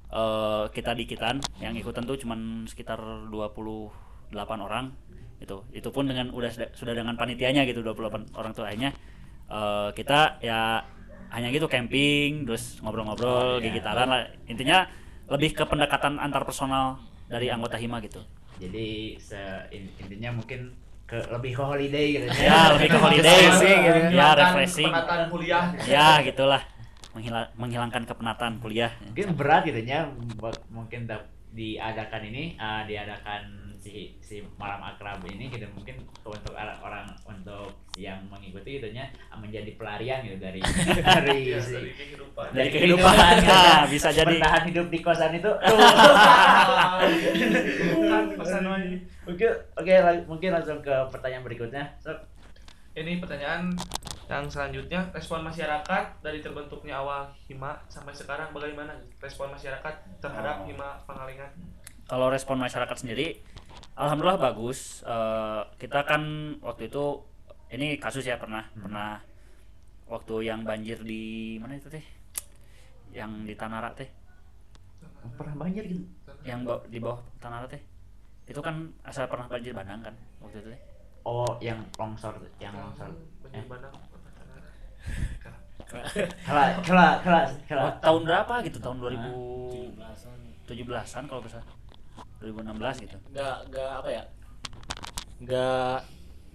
eh, kita dikitan yang ikutan tuh cuman sekitar 28 orang itu itu pun dengan udah sudah- dengan panitianya gitu 28 orang tuh akhirnya eh, kita ya hanya gitu camping terus ngobrol-ngobrol Oh, iya. gigitaran lah intinya lebih ke pendekatan antar personal dari anggota Hima gitu. Jadi se in- intinya mungkin ke lebih ke holiday gitu. Ya lebih ke holiday. Sih gitu. ya Menghilangkan refreshing. penataan kuliah. Ya gitulah. Menghila- menghilangkan kepenatan kuliah. Mungkin berat gitu ya buat mungkin diadakan ini uh, diadakan si si malam akrab ini gitu. Mungkin untuk orang untuk yang mengikuti gitu ya menjadi pelarian gitu dari dari ya, si dari kehidupan. dari kehidupan. ya bisa jadi. Bertahan hidup di kosan itu. Lagi. oke oke mungkin langsung ke pertanyaan berikutnya. Sok. Ini pertanyaan yang selanjutnya. Respon masyarakat dari terbentuknya awal Hima sampai sekarang bagaimana? Respon masyarakat terhadap Oh. Hima Pangalengan? kalau respon masyarakat sendiri alhamdulillah bagus. Eh, kita kan waktu itu ini kasus ya pernah pernah waktu yang banjir di mana itu teh? Yang di Tanara teh. Pernah banjir gitu? Yang ba- di bawah Tanara teh. Itu kan asal pernah banjir bandang kan waktu itu teh. Oh yang longsor yang longsor. Banjir Bandang. kela kela kela kela. Oh, tahun berapa gitu? Tahun 2017an kalau bisa 2016 gitu. Nggak nggak apa ya? Nggak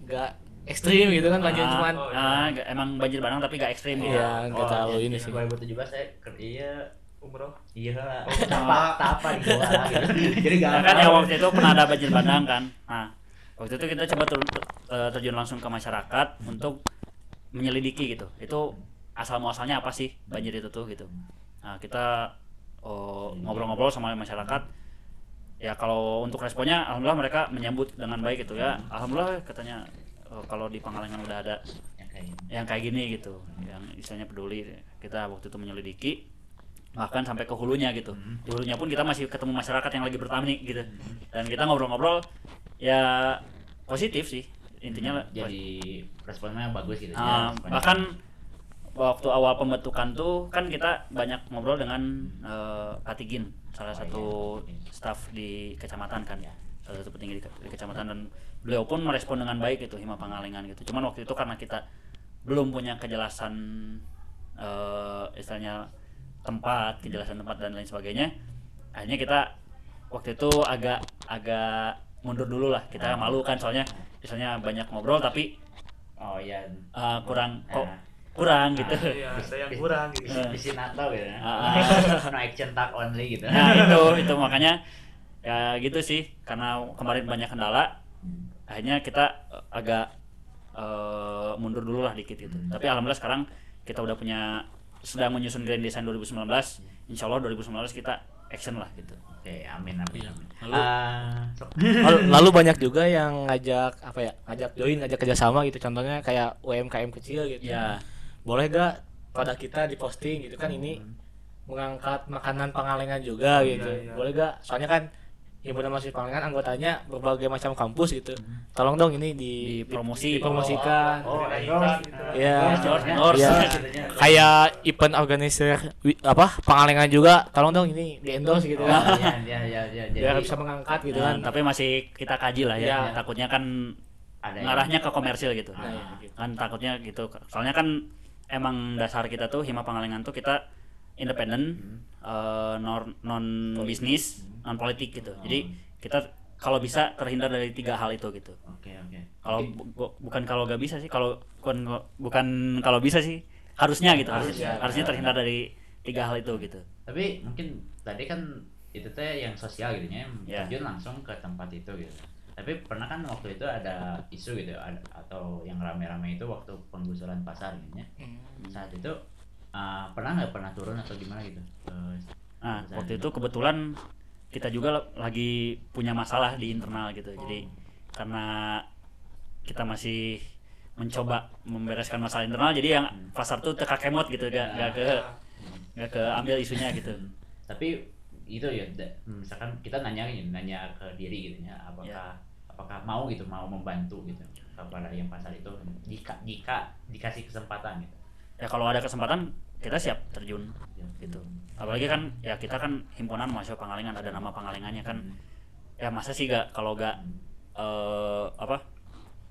nggak ekstrim gitu kan banjir Ah, cuman Oh, ah, nggak- emang banjir bandang tapi gak ekstrim gitu Iya, nggak Oh, terlalu iya, ini iya, sih. 2017 saya ker- iya Umroh. iya lah Oh, tapa tapa di bawah lah gitu jadi Nah, gak kan ya waktu itu pernah ada banjir bandang kan. Nah, waktu itu kita coba tur- eh, terjun langsung ke masyarakat untuk menyelidiki gitu. Itu asal muasalnya apa sih banjir itu tuh gitu. Nah, kita oh, ngobrol-ngobrol sama masyarakat. Ya kalau untuk responnya alhamdulillah mereka menyambut dengan baik gitu ya. Alhamdulillah katanya oh, kalau di Pangalengan udah ada yang kayak gini. yang kayak gini gitu yang istilahnya peduli. Kita waktu itu menyelidiki bahkan sampai ke hulunya gitu. Di hulunya pun kita masih ketemu masyarakat yang lagi bertani gitu. Dan kita ngobrol-ngobrol ya positif sih intinya jadi responnya bagus gitu. Ah, ya, bahkan waktu awal pembentukan tuh kan kita banyak ngobrol dengan eh, Patigin salah Oh, satu iya. staf di kecamatan kan. Ya. salah satu petinggi di, ke- di kecamatan dan beliau pun merespon dengan baik itu Hima Pangalengan gitu. Cuman waktu itu karena kita belum punya kejelasan eh, istilahnya tempat kejelasan tempat dan lain sebagainya akhirnya kita waktu itu agak agak mundur dulu lah. Kita malu kan soalnya misalnya banyak ngobrol tapi oh iya. eh, kurang kok Nah. kurang gitu. Iya, ada yang kurang gitu. di, di Sinato gitu ya. Ah, no action tag only gitu. Nah itu itu makanya ya gitu sih. Karena kemarin banyak kendala akhirnya kita eh, agak eh, mundur dulu lah dikit gitu. Tapi alhamdulillah sekarang kita udah punya sedang menyusun Grand Design 2019 Insya Allah 2019 kita action lah gitu. Oke amin amin Iya. amin. Lalu- sok. Lalu, lalu banyak juga yang ngajak apa ya ngajak join ngajak kerjasama gitu. Contohnya kayak UMKM kecil gitu. Ya boleh gak pada kita diposting gitu kan? Ini mengangkat makanan pangalengan juga Oh, gitu. iya, iya. boleh gak? Soalnya kan himpunan mahasiswa pangalengan anggotanya berbagai macam kampus gitu. Tolong dong ini di Dipromosi. dipromosikan. Oh endorse gitu. Endorse gitu ya. kayak event organizer apa pangalengan juga tolong dong ini di endorse gitu oh, kan iya iya iya iya biar bisa mengangkat gitu Nah, kan. tapi masih kita kaji lah ya. Iya. takutnya kan ada yang- ngarahnya ke komersil gitu. Ah. kan takutnya gitu. Soalnya kan emang dasar kita tuh hima pangalengan tuh kita independen eh, non non bisnis non politik gitu. Jadi kita kalau bisa terhindar dari tiga hal itu gitu. Oke oke. Kalau bu- bu- bukan kalau gak bisa sih kalau bukan bukan kalau bisa sih harusnya gitu harusnya, harusnya. terhindar dari tiga hal itu gitu. Tapi mungkin tadi kan itu teh yang sosial gitu ya Ya. terjun langsung ke tempat itu gitu. Tapi pernah kan waktu itu ada isu gitu ada, atau yang rame-rame itu waktu penggusuran pasar gitu ya. Saat itu uh, pernah nggak? Pernah turun atau gimana gitu? Eh, Nah, waktu itu kebetulan kita juga la- lagi punya masalah di internal gitu. Jadi karena kita masih mencoba membereskan masalah internal, jadi yang pasar tuh teka kemot gitu, gak, gak ke gak ke ambil isunya gitu. tapi itu ya misalkan kita nanya nanya ke diri gitu ya apakah Ya. apakah mau gitu mau membantu gitu. Kepada yang pasar itu jika jika dikasih kesempatan gitu Ya kalau ada kesempatan kita siap terjun gitu. Apalagi kan ya kita kan himpunan mahasiswa Pangalengan ada nama Pangalengannya kan. Ya masa sih gak kalau gak eh, apa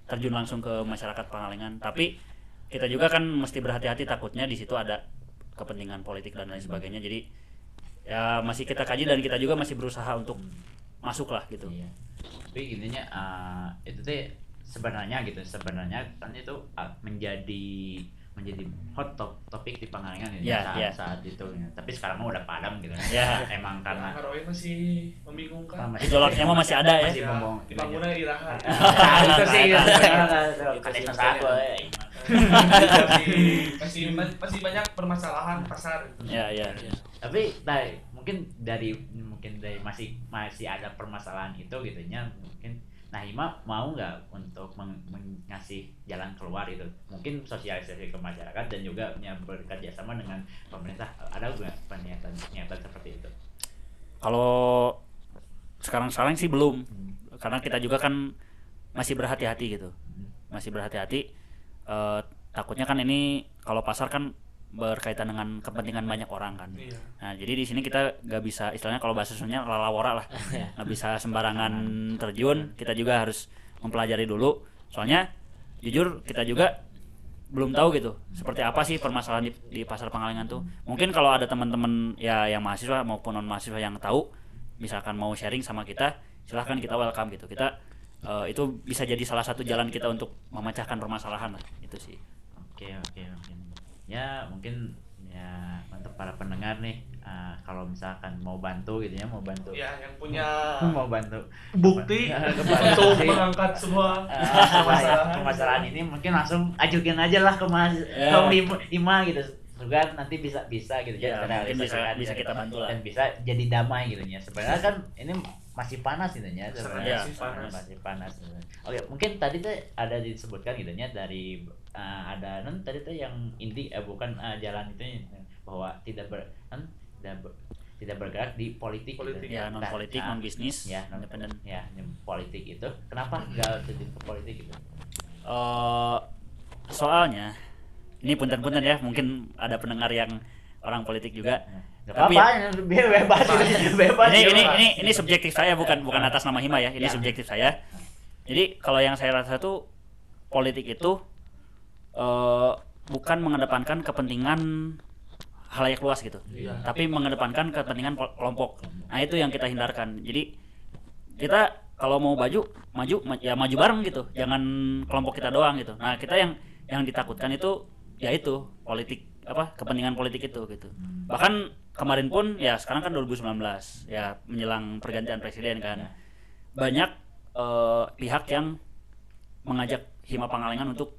terjun langsung ke masyarakat Pangalengan. Tapi kita juga kan mesti berhati-hati takutnya di situ ada kepentingan politik dan lain sebagainya. Jadi ya masih kita kaji dan kita juga masih berusaha untuk masuk lah gitu. Iya. Tapi intinya uh, itu teh sebenarnya gitu sebenarnya kan itu uh, menjadi menjadi hot top topik di Pangalengan gitu Iya, saat, iya. saat itu ya. tapi sekarang mah udah padam gitu Ya. emang Karena karena Haroin masih membingungkan. Gejolaknya mah masih ada ya. masih Ya, ngomong bangunnya iraha. Nah, itu sih itu sih makanya. masih masih masih banyak permasalahan pasar. Ya ya. tapi dari mungkin dari mungkin dari masih masih ada permasalahan itu gitu nya mungkin nah Hima mau nggak untuk meng- meng- ngasih jalan keluar itu? Mungkin sosialisasi ke masyarakat dan juga bekerja sama dengan pemerintah. Ada nggak pernyataan pernyataan seperti itu? Kalau sekarang-sekarang sih belum, karena kita juga kan masih berhati-hati gitu, masih berhati-hati. Eh, takutnya kan ini kalau pasar kan berkaitan dengan kepentingan banyak orang kan. Iya. Nah jadi di sini kita nggak bisa istilahnya kalau bahasa Sundanya lalawora lah, nggak bisa sembarangan terjun. Kita juga harus mempelajari dulu. Soalnya jujur kita juga belum tahu gitu seperti apa sih permasalahan di, di pasar Pangalengan tuh. Mungkin kalau ada teman-teman ya yang mahasiswa maupun non mahasiswa yang tahu, misalkan mau sharing sama kita, silahkan kita welcome gitu. Kita eh, itu bisa jadi salah satu jalan kita untuk memecahkan permasalahan lah itu sih. oke oke oke ya mungkin ya untuk para pendengar nih ah, kalau misalkan mau bantu gitu ya mau bantu Ya, yang punya mau bantu bukti untuk mengangkat semua Ah, permasalahan. permasalahan ini mungkin langsung ajukin aja lah ke mas Ya. ke Ima, Ima gitu juga nanti bisa bisa gitu Ya, jadi mungkin bisa- realisasikan bisa gitu. kita bantu lah. dan bisa jadi damai gitu ya sebenarnya kan ini masih panas gitu ya sebenarnya masih panas. masih panas oke mungkin tadi tuh ada disebutkan gitu ya dari eh, ada non tadi tuh yang inti eh bukan eh, jalan itu bahwa tidak ber non, tidak ber- tidak bergerak di politik, Politik. gitu. Ya non politik, Nah, non bisnis, ya non independen. ya politik itu kenapa nggak terjun ke politik gitu eh soalnya ini punten-punten ya mungkin ada pendengar yang orang politik juga Gak Tapi- apa-apa, be- bebas, bebas. ini ini ini ini subjektif saya bukan bukan atas nama Hima ya. Ini Ya. subjektif saya. Jadi kalau yang saya rasa tuh politik itu eh bukan mengedepankan kepentingan halayak luas gitu. Iya. tapi mengedepankan kepentingan kelompok. Nah itu yang kita hindarkan. Jadi kita kalau mau maju maju ma- ya maju bareng gitu. Jangan kelompok kita doang gitu. Nah kita yang yang ditakutkan itu ya itu politik apa kepentingan politik itu gitu. Bahkan kemarin pun ya sekarang kan 2019 ya menjelang pergantian presiden kan. Banyak eh, pihak yang mengajak Hima Pangalengan untuk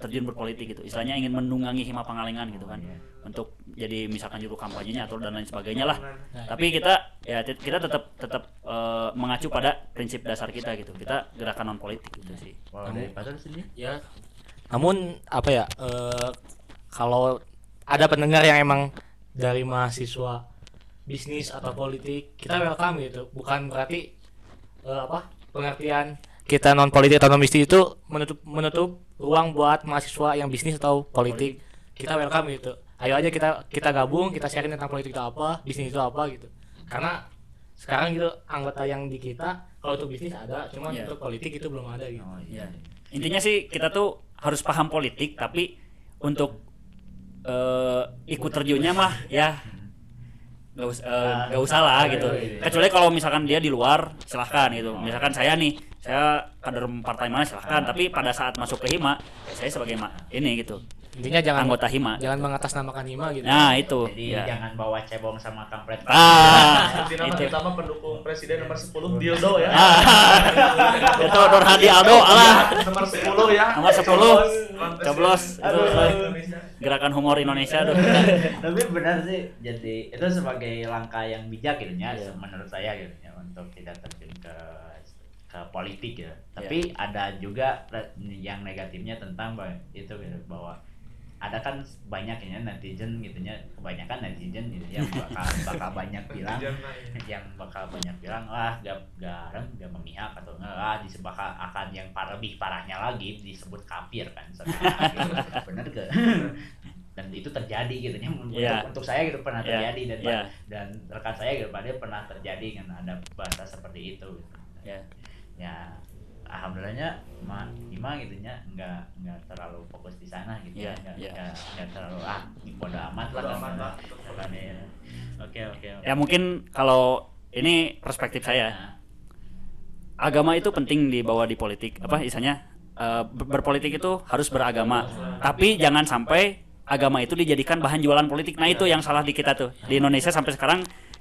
terjun berpolitik gitu. Istilahnya ingin menunggangi Hima Pangalengan gitu kan. Untuk jadi misalkan juru kampanyenya atau dan lain sebagainya lah. Tapi kita ya kita tetap tetap eh, mengacu pada prinsip dasar kita gitu. Kita gerakan non politik gitu sih. Sendiri? ya. Namun apa ya eh, kalau ada pendengar yang emang dari mahasiswa bisnis atau politik kita welcome gitu. Bukan berarti eh, apa pengertian kita non politik atau non bisnis itu menutup menutup ruang buat mahasiswa yang bisnis atau politik. Kita welcome gitu. Ayo aja kita kita gabung kita sharing tentang politik itu apa bisnis itu apa gitu. Karena sekarang gitu anggota yang di kita kalau untuk bisnis ada cuman Iya. untuk politik itu belum ada gitu. Oh iya. Intinya sih kita tuh harus paham politik tapi untuk eh, ikut terjunnya mah ya. Nggak us- eh, nggak usah lah gitu. Kecuali kalau misalkan dia di luar silahkan gitu. Misalkan saya nih saya kader partai mana silahkan. Tapi pada saat masuk ke hima ya saya sebagai ma- ini gitu intinya jangan anggota hima jangan mengatasnamakan hima gitu nah itu Jadi ya. jangan bawa cebong sama kampret. ah itu kita mah pendukung presiden nomor 10 Dildo ya. ah itu Nur Hadi Aldo alah Nomor 10 ya. Nomor 10. Coblos. Gerakan humor Indonesia tuh Tapi benar sih, jadi itu sebagai langkah yang bijak gitu ya, Iya. menurut saya gitu ya, untuk tidak terjun ke ke politik gitu. Tapi ada juga yang negatifnya tentang itu gitu bahwa ada kan banyak ya netizen gitu ya, kebanyakan netizen gitu yang bakal bakal banyak bilang yang bakal banyak bilang wah gak garam gak memihak atau enggak ah disebaka akan yang par lebih parahnya lagi disebut kafir kan sebenarnya bener ke dan itu terjadi gitu ya untuk, Iya. untuk saya gitu pernah Iya, terjadi dan iya. dan rekan saya gitu pada pernah terjadi kan ada bahasa seperti itu gitu. ya ya alhamdulillahnya ma Ima gitu nya? Nggak nggak terlalu fokus di sana gitu Iya, ya nggak iya. nggak nggak terlalu ah bodo amat lah. Bodo kan. amat lah. Kan, ya. oke oke oke. Ya mungkin kalau ini perspektif saya. Nah, agama itu penting dibawa di politik. Apa istilahnya eh, ber- berpolitik itu harus beragama. Tapi jangan sampai agama itu dijadikan bahan jualan politik. Nah itu yang salah di kita tuh. Di Indonesia sampai sekarang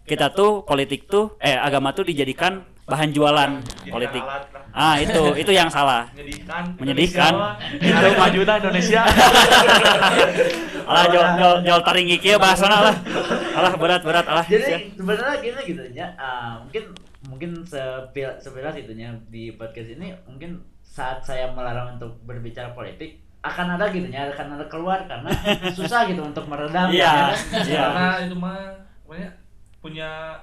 kita tuh politik tuh eh agama tuh dijadikan bahan jualan Jadikan politik alat lah. ah itu itu yang salah menyedihkan Menyedihkan. itu maju dah Indonesia alah jual jual jual taring kieu bahasana lah alah berat berat alah jadi sebenarnya gini gitu ya ah, mungkin mungkin sepil sepilas itunya di podcast ini mungkin saat saya melarang untuk berbicara politik akan ada gitu ya akan ada keluar karena susah gitu untuk meredam Iya, ya kan? iya. karena itu mah punya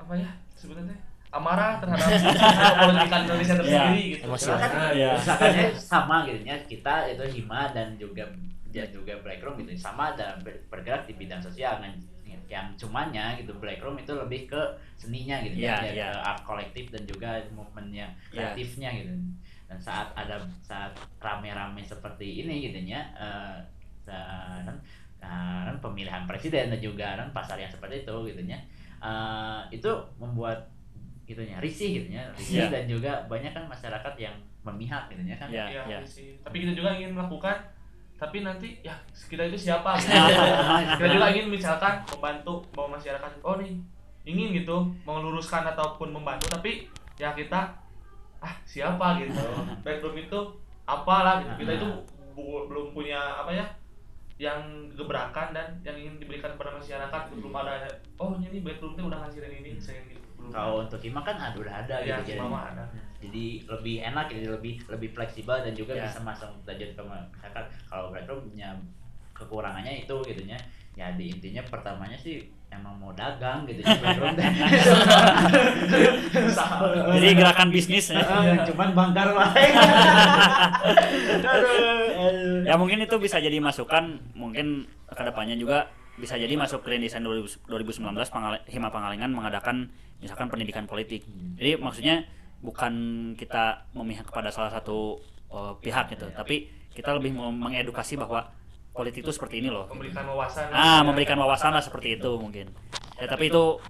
apa ya sebenarnya amarah terhadap politik Indonesia tersendiri gitu Emosional. Kan Iya. misalkannya sama gitu ya kita itu hima dan juga dan juga blackroom gitu sama dalam ber- bergerak di bidang sosial kan yang cumannya gitu blackroom itu lebih ke seninya gitu Iya, ya, iya. ke art kolektif dan juga movementnya Iya. kreatifnya gitu dan saat ada saat rame-rame seperti ini gitu ya eh, dan dan pemilihan presiden dan juga dan pasar yang seperti itu gitu ya eh, itu membuat gitu ya risih gitu ya risih Iya. dan juga banyak kan masyarakat yang memihak gitu ya kan Iya, Iya, iya. sih. Tapi kita juga ingin melakukan tapi nanti ya kita itu siapa gitu. kita juga ingin misalkan membantu bahwa masyarakat oh nih ingin gitu meluruskan ataupun membantu tapi ya kita ah siapa gitu background itu apalah gitu kita itu bu- belum punya apa ya yang gebrakan dan yang ingin diberikan kepada masyarakat belum ada oh ini background itu udah ngasihin ini saya gitu kalau untuk Hima kan ada udah ada ya gitu jadi ada. Jadi lebih enak jadi lebih lebih fleksibel dan juga Ya. bisa masuk terjun ke masyarakat. Kalau background punya kekurangannya itu gitu ya ya di intinya pertamanya sih emang mau dagang gitu ya jadi gerakan bisnis ya. cuman bangkar lah. Ya mungkin itu bisa jadi masukan mungkin ke depannya juga bisa jadi masuk Grand Design 2000 2019 Pangal- Hima Pangalengan mengadakan misalkan pendidikan politik. Jadi maksudnya bukan kita memihak kepada salah satu uh, pihak gitu tapi kita lebih mau mengedukasi bahwa politik itu seperti ini loh. Memberikan wawasan ah memberikan wawasan lah seperti itu mungkin. Ya tapi itu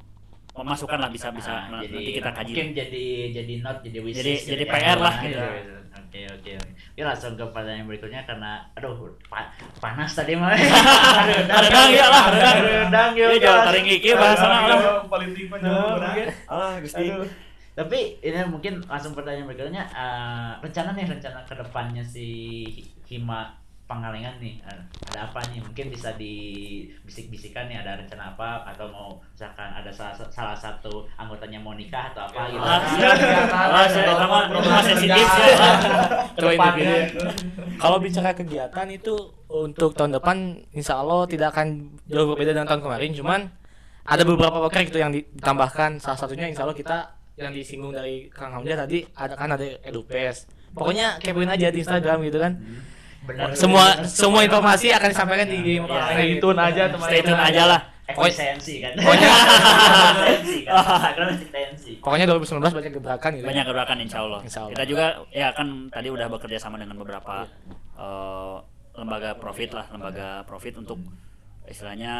masukan lah bisa bisa Nah, jadi nanti kita kaji. Mungkin jadi jadi not jadi wish Jadi- jadi gitu ya. PR lah Nah, gitu. Oke oke oke. Ya langsung ke pertanyaan berikutnya karena aduh pa- panas tadi mah Redang ya lah, redang. redang ya Iya, jual taring gigi bahasana lah politik mah jauh mungkin. ah gusti. Tapi ini mungkin langsung pertanyaan berikutnya eh, rencana nih rencana ke depannya si Hima Pangalengan nih eh, ada apa nih mungkin bisa dibisik-bisikan nih ada rencana apa atau mau misalkan ada salah, salah satu anggotanya mau nikah atau apa gitu Ah, Iya. Ah, saya- sama- program sensitif ya. Kalau bicara kegiatan itu untuk tahun depan insya Allah tidak akan jauh berbeda dengan tahun kemarin cuman ada beberapa proker gitu yang ditambahkan salah satunya insya Allah kita yang disinggung dari Kang Hamzah tadi ada kan ada edupes pokoknya kepoin aja di Instagram gitu kan Benar. semua semua informasi akan disampaikan di game Iya. Stay tune aja teman-teman. stay tune aja lah Efisiensi kan. Pokoknya- kan. Pokoknya 2019 banyak gebrakan gitu. banyak gerakan insya Allah. Insya Allah. Kita juga ya kan tadi udah bekerja sama dengan beberapa eh, lembaga profit lah, lembaga profit untuk istilahnya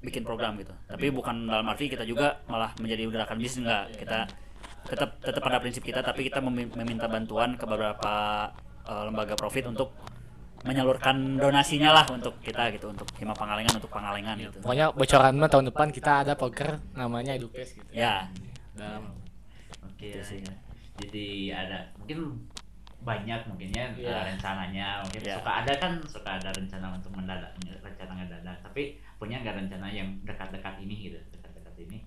bikin program gitu. Tapi bukan dalam arti kita juga malah menjadi gerakan bisnis enggak. Kita tetap tetap pada prinsip kita tapi kita memi- meminta bantuan ke beberapa eh, lembaga profit untuk menyalurkan donasinya lah untuk kita gitu untuk hima pangalengan untuk pangalengan gitu. Pokoknya bocoran mah tahun depan kita ada poker namanya Edupes gitu. Ya, Dalam Oke. Sih. ya. Jadi ada mungkin banyak mungkinnya Iya. uh, rencananya mungkin Iya. suka ada kan suka ada rencana untuk mendadak rencana ngedadak tapi punya nggak rencana yang dekat-dekat ini gitu dekat-dekat ini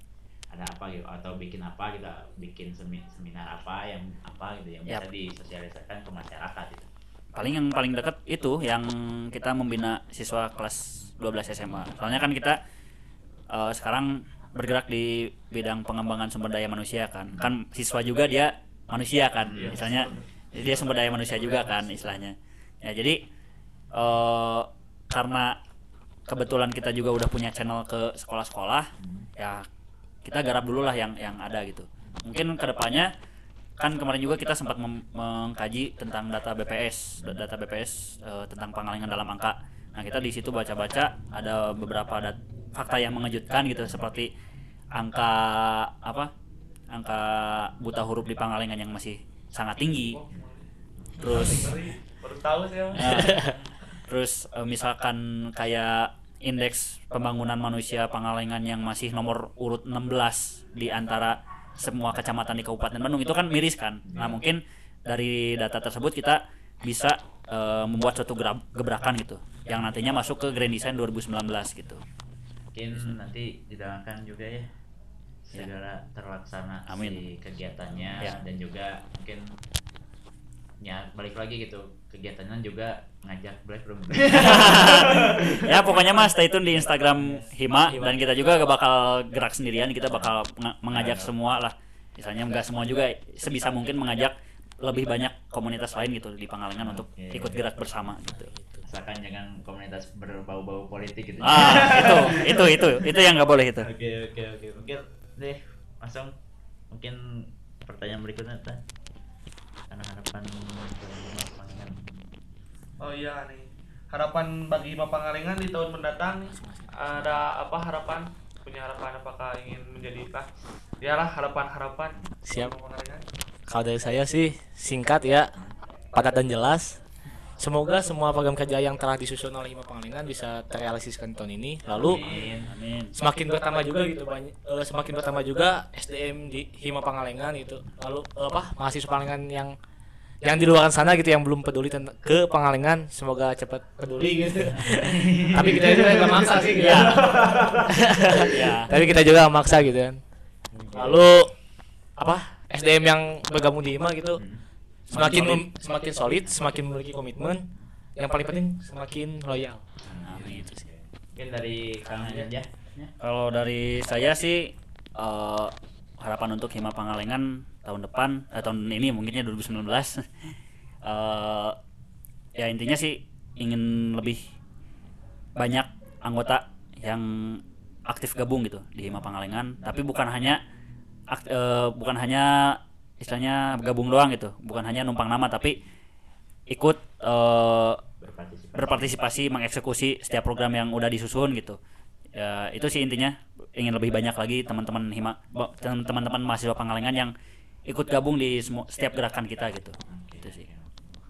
ada apa gitu atau bikin apa gitu bikin semi- seminar apa yang apa gitu yang bisa Yap. disosialisasikan ke masyarakat gitu paling yang paling dekat itu yang kita membina siswa kelas 12 SMA. Soalnya kan kita eh, sekarang bergerak di bidang pengembangan sumber daya manusia kan. Kan siswa juga dia manusia kan. Misalnya dia sumber daya manusia juga kan istilahnya. Ya jadi eh karena kebetulan kita juga udah punya channel ke sekolah-sekolah ya kita garap dulu lah yang yang ada gitu. Mungkin ke depannya kan kemarin juga kita sempat mengkaji tentang data BPS da- data BPS eh, tentang pengalengan dalam angka. Nah kita di situ baca-baca ada beberapa dat- fakta yang mengejutkan gitu seperti angka apa angka buta huruf di Pangalengan yang masih sangat tinggi. Terus baru tahu saya Nah, terus eh, misalkan kayak indeks pembangunan manusia Pangalengan yang masih nomor urut 16 di antara semua kecamatan di Kabupaten Bandung itu kan miris kan. Nah, mungkin dari data tersebut kita bisa eh, membuat suatu gebrakan gitu yang nantinya masuk ke Grand Design 2019 gitu. mungkin nanti didoakan juga ya segera terlaksana Amin. si kegiatannya Ya. dan juga mungkin ya balik lagi gitu. Kegiatannya juga ngajak black room. Ya pokoknya mas stay tune di Instagram Hima dan kita juga gak bakal gerak sendirian. Kita bakal menga- mengajak semua lah. Misalnya nggak semua juga sebisa mungkin mengajak lebih banyak komunitas lain gitu di Pangalengan untuk ikut gerak bersama gitu. Asalkan jangan komunitas berbau-bau politik gitu. Ah itu itu itu itu yang nggak boleh itu. Oke oke oke. Mungkin deh langsung mungkin pertanyaan berikutnya. Karena harapan pangan oh iya nih harapan bagi Bapak Ngalengan di tahun mendatang ada apa harapan? Punya harapan apakah ingin menjadi lah ya lah harapan-harapan. Siap. Kalau dari saya sih singkat ya, padat dan jelas. Semoga semua program kerja yang telah disusun oleh Hima Pangalengan bisa terrealisasikan tahun ini. Lalu amin semakin bertambah juga gitu banyak eh, semakin bertambah juga SDM di Hima Pangalengan gitu. Lalu eh, apa mahasiswa Pangalengan yang yang di luar sana gitu yang belum peduli ke Pangalengan semoga cepat peduli gitu. Tapi kita juga nggak maksa sih gitu. ya Tapi kita juga maksa gitu kan. Lalu apa SDM yang bergabung di Hima gitu semakin mem- semakin solid, semakin memiliki komitmen. Yang paling penting semakin loyal. amin itu sih mungkin dari kang Hajan ya Ya. Kalau dari saya sih eh, harapan untuk Hima Pangalengan tahun depan eh, tahun ini mungkinnya 2019 eh ya intinya sih ingin lebih banyak anggota yang aktif gabung gitu di Hima Pangalengan tapi bukan hanya eh, bukan hanya istilahnya gabung doang gitu bukan hanya numpang nama tapi ikut eh, berpartisipasi berpartisipasi mengeksekusi setiap program yang udah disusun gitu ya itu sih intinya ingin lebih banyak lagi teman-teman hima teman-teman mahasiswa Pangalengan yang ikut gabung di semua setiap gerakan kita gitu itu sih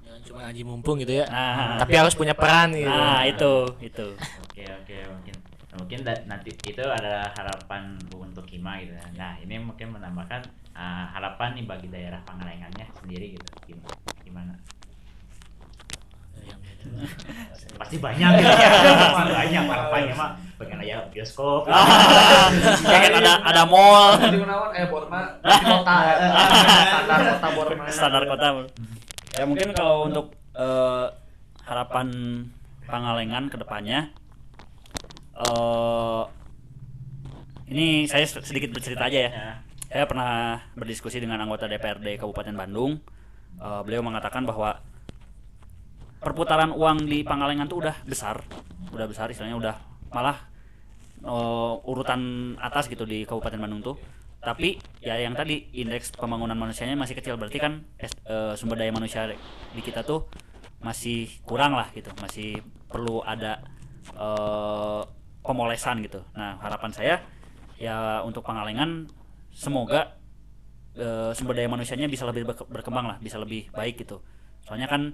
Jangan cuma aji mumpung gitu ya. Nah. Tapi harus punya peran gitu. nah itu itu Oke oke mungkin mungkin da- nanti itu adalah harapan untuk Hima gitu. Nah ini mungkin menambahkan uh, harapan nih bagi daerah Pangalengannya sendiri gitu. Gimana? Gimana? Pasti banyak gitu ya. Pasti banyak harapannya mah. Pengen aja bioskop. pengen ada ada mall eh Borma di kota standar kota Borma standar kota ya mungkin kalau untuk eh, harapan Pangalengan ke depannya eh ini saya sedikit bercerita aja ya Ya. Saya pernah berdiskusi dengan anggota DPRD Kabupaten Bandung. Eh, beliau mengatakan bahwa perputaran uang di Pangalengan tuh udah besar, udah besar istilahnya udah malah eh, urutan atas gitu di Kabupaten Bandung tuh. Tapi ya yang tadi indeks pembangunan manusianya masih kecil berarti kan eh, sumber daya manusia di kita tuh masih kurang lah gitu, masih perlu ada eh, pemolesan gitu. Nah, harapan saya ya untuk Pangalengan semoga eh, sumber daya manusianya bisa lebih berke- berkembang lah, bisa lebih baik gitu. Soalnya kan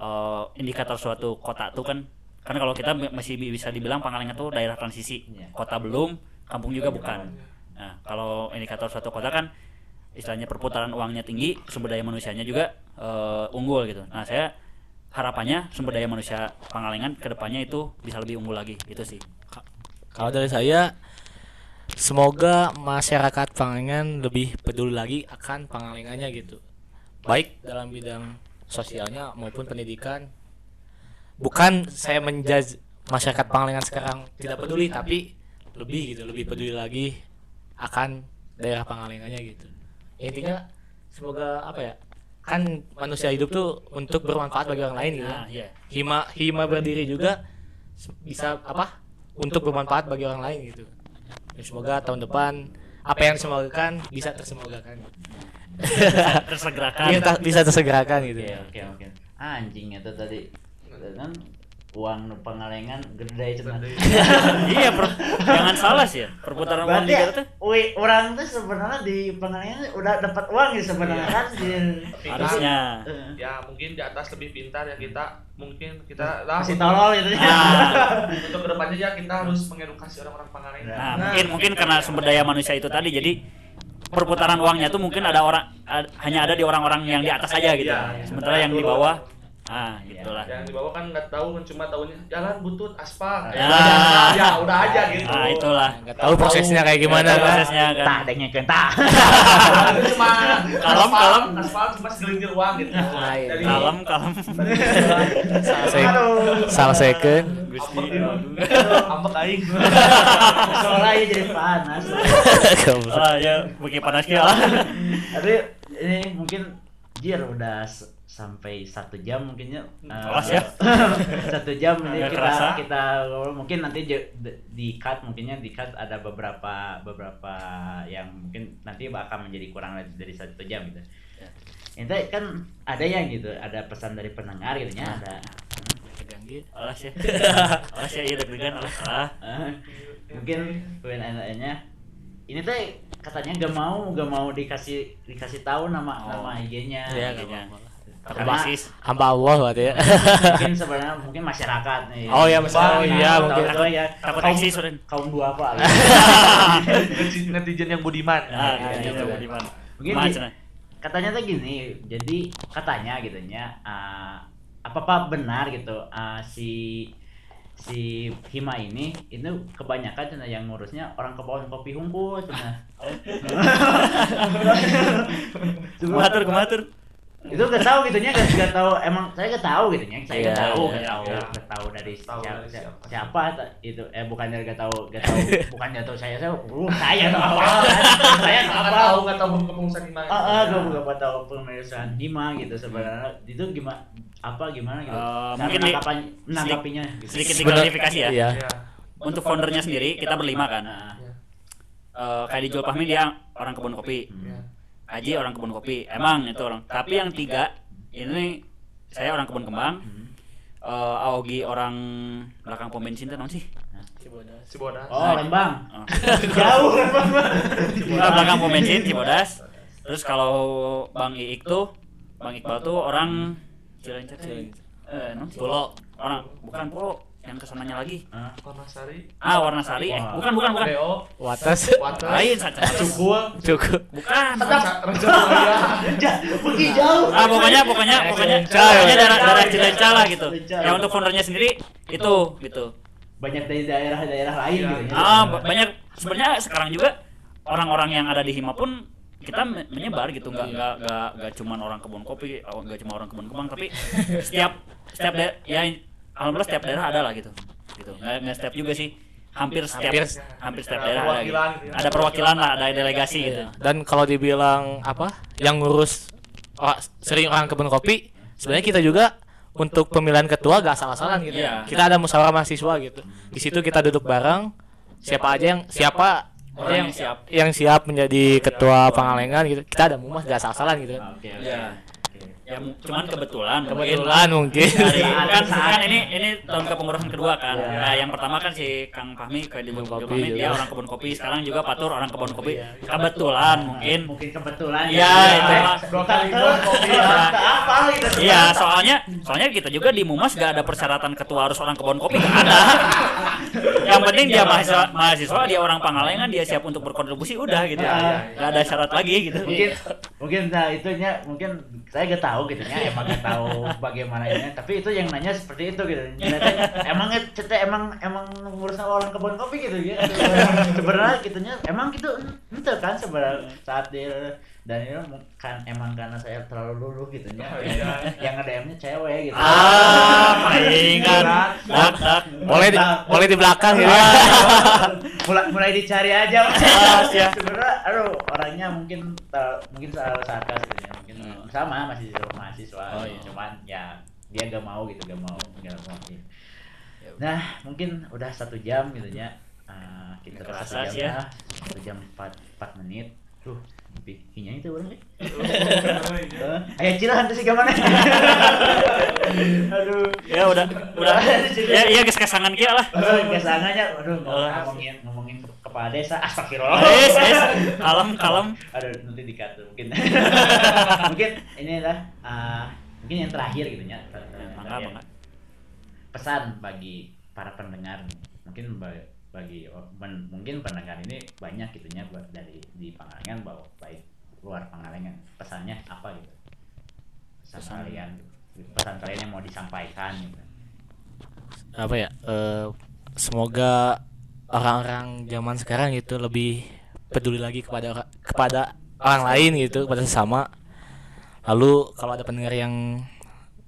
eh, indikator suatu kota tuh kan kan kalau kita masih bi- bisa dibilang Pangalengan tuh daerah transisi, Iya. kota belum, kampung juga bukan. Nah, kalau indikator suatu kota kan istilahnya perputaran uangnya tinggi, sumber daya manusianya juga eh, unggul gitu. Nah, saya harapannya sumber daya manusia Pangalengan ke depannya itu bisa lebih unggul lagi, itu sih. Kalau dari saya semoga masyarakat Pangalengan lebih peduli lagi akan Pangalengannya gitu. Baik dalam bidang sosialnya maupun pendidikan. Bukan saya menjudge masyarakat Pangalengan sekarang tidak peduli tapi lebih gitu, lebih peduli lagi akan daerah Pangalengannya gitu. Intinya semoga apa ya? Kan manusia hidup tuh untuk bermanfaat bagi orang lain gitu. Nah, iya. Hima hima berdiri juga bisa apa untuk bermanfaat bagi orang lain gitu Ya, semoga tahun depan apa yang disemogakan bisa tersemogakan Tersegerakan. bisa, bisa tersegerakan gitu Oke oke oke. Anjing itu tadi kan uang nu pangalengan gede cenah. iya, per- jangan salah sih ya. Perputaran uang di ya, kita tuh wi, orang tuh sebenarnya di pangalengan udah dapat uang ya sebenarnya kan di harusnya. Eh, ya mungkin di atas lebih pintar ya kita mungkin kita lah masih tolol gitu ya. Nah, untuk ke depannya ya kita harus mengedukasi orang-orang Pangalengan nah, mungkin mungkin karena sumber daya manusia itu tadi jadi perputaran uangnya tuh mungkin ada orang hanya ada di orang-orang yang di atas aja gitu. Iya, iya. Sementara yang di bawah ah gitulah. yang di bawah kan nggak tahu kan cuma tahunya jalan butut aspal Ya. ya, udah, ya udah aja gitu Nah, itulah. nggak tahu prosesnya kayak gimana tahu kan prosesnya kan. Tak dengnya kenta. Itu cuma Kalem, aspal, kalem. aspal cuma segelintir uang gitu Nah, iya. Dari- Kalem, kalem. kan Gusti. ambek aing Soalnya ya jadi panas. Ah, ya, bagi panas ya lah. Tapi ini mungkin Jir udah sampai satu jam mungkinnya Kelas ya. satu jam ini Nggak kita kerasa. kita mungkin nanti di cut mungkinnya di cut ada beberapa beberapa yang mungkin nanti akan menjadi kurang dari- satu jam gitu itu kan ada yang gitu ada pesan dari pendengar gitu ya ada Alas ya. Alas ya, iya deg-degan alas. Ah. Eh, mungkin nya ini tuh katanya gak mau gak mau dikasih dikasih tahu nama Oh. nama IG-nya Iya, gitu. Terbasis. hamba Allah berarti ya mungkin sebenarnya mungkin masyarakat nih Oh, iya, masyarakat. Nah, Iya, tahu- mungkin. tahu ya Takut kaum, eksis, kaum dua apa netizen yang budiman Ah, iya, iya, iya. iya, di mana? Mungkin katanya tuh gini jadi katanya gitu ya apa apa benar gitu ah, si si Hima ini itu kebanyakan cina yang ngurusnya orang ke pohon kopi hunkul cina Kumatur, kumatur. Itu gak tahu gitu nya gak, gak tahu emang saya gak tahu gitu nya saya Iya, gak tahu iya, gak tahu iya. gak tahu dari Tahu siapa, dari siapa. itu eh bukannya gak tahu gak tahu bukannya tahu saya saya uh, saya tahu apa saya tahu nggak apa tahu nggak tahu kepengurusan di mana ah ah gue gak tahu pemeriksaan Hima gitu sebenarnya itu gimana apa gimana gitu Cara mungkin di- menangkapinya gitu. Sedikit diklarifikasi ya. iya Iya. Untuk foundernya sendiri kita berlima kan. Nah, Eh, kayak di Jual Pahmi dia orang kebun kopi. Haji orang kebun kopi. Emang itu orang. Tapi yang tiga ini saya orang kebun kembang. Eh, Aogi orang belakang pom bensin tuh sih? Cibodas oh Lembang Oh. jauh Lembang Ah, belakang pom bensin Cibodas. Terus kalau Bang Iik tuh Bang Iqbal tuh orang Cilencah. Eh, non? Pulau. Orang bukan Pulau yang ke sananya lagi. Ah, Warnasari Ah, warna sari. Eh, bukan bukan bukan. BO watas Wates Lain saja. Cukul cukup Bukan. Raja Raja pergi jauh Ah pokoknya pokoknya pokoknya Cilencah, pokoknya ya. daerah daerah Cilencah lah gitu. Yang untuk foundernya sendiri itu gitu. banyak dari daerah-daerah lain Iya. gitu ya Ah ba- banyak sebenarnya sekarang juga orang-orang yang ada di Hima pun kita me- menyebar gitu nggak nggak nggak nggak cuma orang kebun kopi oh, nggak cuma orang kebun kembang tapi setiap setiap daerah ya alhamdulillah setiap daerah ada lah gitu gitu nggak nggak setiap juga sih hampir setiap Hampir. hampir setiap daerah ada gitu. perwakilan ada perwakilan lah ada delegasi gitu dan kalau dibilang apa yang ngurus oh, sering orang kebun kopi sebenarnya kita juga untuk pemilihan ketua gak salah-salah gitu Iya. kita ada musyawarah mahasiswa gitu di situ kita duduk bareng siapa aja yang siapa Orang yang siap. yang siap menjadi ketua Pangalengan gitu. Kita ada mumas gak asal-asalan gitu. Oke, oke. Ya. Ya cuman kebetulan mungkin Kebetulan mungkin. dari Saat- kan, kan ini ini tahun kepengurusan kedua kan. Iya. Nah, yang pertama kan si Kang Fahmi kayak di Kopi dia orang kebun kopi, sekarang juga Patur orang kebun kopi. Kebetulan mungkin mungkin kebetulan Iya, itu mah. Dua kali gua kopi. apa gitu Iya, soalnya soalnya kita juga di Mumas gak ada persyaratan ketua harus orang kebun kopi gak ada. yang penting dia mahasiswa, mahasiswa dia orang Pangalengan dia siap untuk berkontribusi udah gitu. Iya, iya. Gak ada syarat lagi gitu. mungkin mungkin nah itunya mungkin saya gak tahu gitu ya emang gak tahu bagaimana ini. Tapi itu yang nanya seperti itu gitu. Ternyata emang cerita emang emang ngurus orang kebun kopi gitu ya. Sebenarnya gitunya emang gitu itu kan sebenarnya saat dia dan itu kan emang karena saya terlalu luluh gitu ya. Yang nge-DM-nya cewek gitu. Ah. Dak dak. Boleh di, boleh di belakang gitu. mulai mulai dicari aja. Ah, sebenarnya aduh orangnya mungkin ter- mungkin salah sarkas gitu ya mungkin sama masih mahasiswa. Oh, iya. cuman ya dia gak mau gitu gak mau gak mau iya. nah mungkin udah satu jam gitu ya. Ah, kita kerasa jam ya. ya. Satu jam empat empat menit. Tuh pikinya itu orang nih ayo cilahan tuh sih gimana aduh. Ya udah udah. Ya iya geus kesangan kieu lah. kesangannya aduh ngomongin ngomongin kepala desa. Astagfirullah. Wes, wes. Kalem, kalem. aduh nanti dikat mungkin. Mungkin ini lah uh, mungkin yang terakhir gitu ya pesan bagi para pendengar mungkin bagi men- mungkin pendengar ini banyak gitunya buat dari di Pangalengan bahwa baik luar Pangalengan. Pesannya apa gitu? Pesan, Pesan. kalian. Pesan kalian yang mau disampaikan gitu. Apa ya eh, semoga orang-orang zaman sekarang itu lebih peduli lagi kepada kepada orang lain gitu kepada sesama. Lalu kalau ada pendengar yang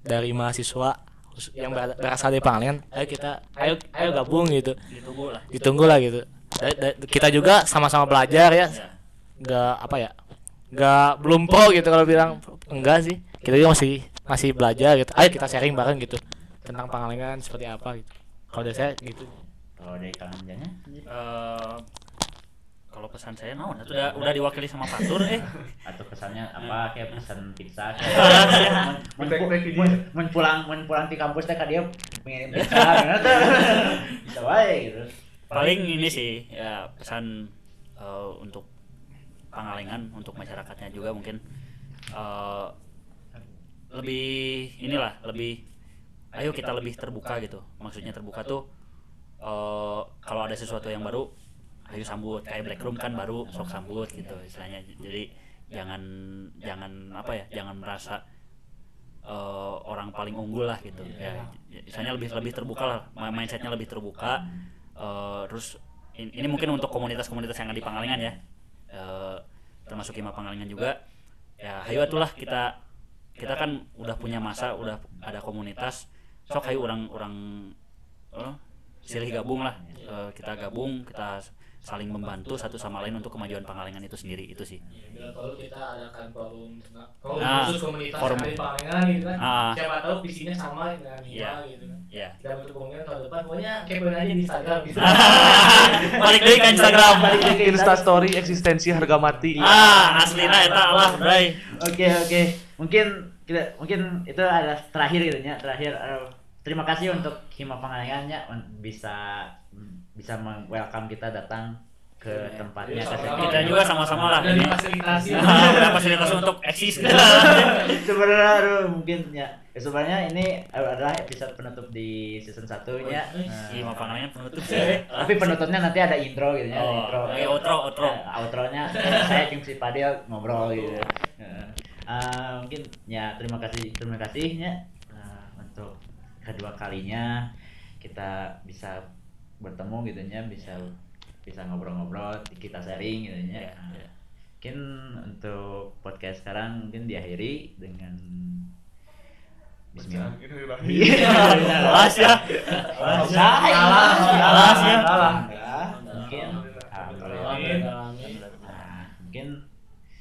dari mahasiswa yang ber- berasal dari Pangalengan ayo kita ayo ayo gabung gitu. Ditunggu lah. ditunggu lah gitu. Da- da- kita juga sama-sama belajar ya. nggak apa ya nggak belum pro gitu kalau bilang. Enggak sih kita juga masih masih belajar gitu. Ayo kita sharing bareng gitu tentang Pangalengan seperti apa gitu. Kalau dari saya gitu. Kalau dari kalian Eh, kalau pesan saya naon Atuh udah udah diwakili sama Fatur eh. Atau pesannya apa kayak pesan pizza kayak mun- mun pulang mun pulang di kampus teh dia mengirim pizza gitu bisa wae gitu paling ini sih ya pesan eh, untuk Pangalengan untuk masyarakatnya juga mungkin eh, lebih inilah lebih ayo kita lebih terbuka gitu. Maksudnya terbuka tuh eh, kalau ada sesuatu yang baru ayo sambut. Kayak black room kan baru sok sambut gitu istilahnya. Jadi jangan jangan apa ya jangan merasa eh, orang paling unggul lah gitu. Ya misalnya lebih lebih terbuka lah. Mindsetnya lebih terbuka. Eh, terus in- ini mungkin untuk komunitas-komunitas yang ada di Pangalengan ya. Eh, termasuk Hima Pangalengan juga. Ya ayo atulah kita kita kan udah punya masa udah ada komunitas. Sok ayo orang orang eh, silih gabung lah. Eh, kita gabung kita saling membantu satu sama lain untuk kemajuan Pangalengan itu sendiri itu sih. Bila perlu kita adakan forum forum Ah, khusus komunitas forum. Pangalengan gitu kan. Ah. siapa tahu visinya sama dengan Iya. gitu kan. ya kita bentuk komunitas tahun depan. Pokoknya kepoin aja di Instagram gitu. Balik deui ke Instagram. Balik ke Insta Story eksistensi harga mati. ah aslina eta lah bray. Oke oke. Mungkin kita mungkin itu adalah terakhir gitu ya terakhir. Terima kasih untuk Hima Pangalengannya. Bisa bisa welcome kita datang ke tempatnya. Ke sini. kita juga sama-sama lah. Ini udah fasilitasi. Untuk eksis. Sebenarnya aduh, mungkin ya. Ya, sebenarnya ini adalah episode penutup di season 1 nya si Nah, Pangalengan penutup sih. Tapi penutupnya nanti ada intro gitu ya Oh, intro. kayak outro, outro. Eh, outronya. Saya jeung si Padil ngobrol gitu. Eh, mungkin ya terima kasih terima kasihnya eh, untuk kedua kalinya kita bisa bertemu gitu ya bisa bisa ngobrol-ngobrol kita sharing gitu ya Iya, iya. mungkin untuk podcast sekarang mungkin diakhiri dengan Bismillah. Iya. Alas ya. Alas Alas ya. Mungkin. Nah, mungkin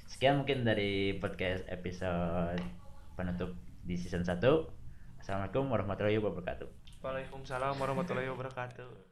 sekian mungkin dari podcast episode penutup di season 1. Assalamualaikum warahmatullahi wabarakatuh. Waalaikumsalam warahmatullahi wabarakatuh.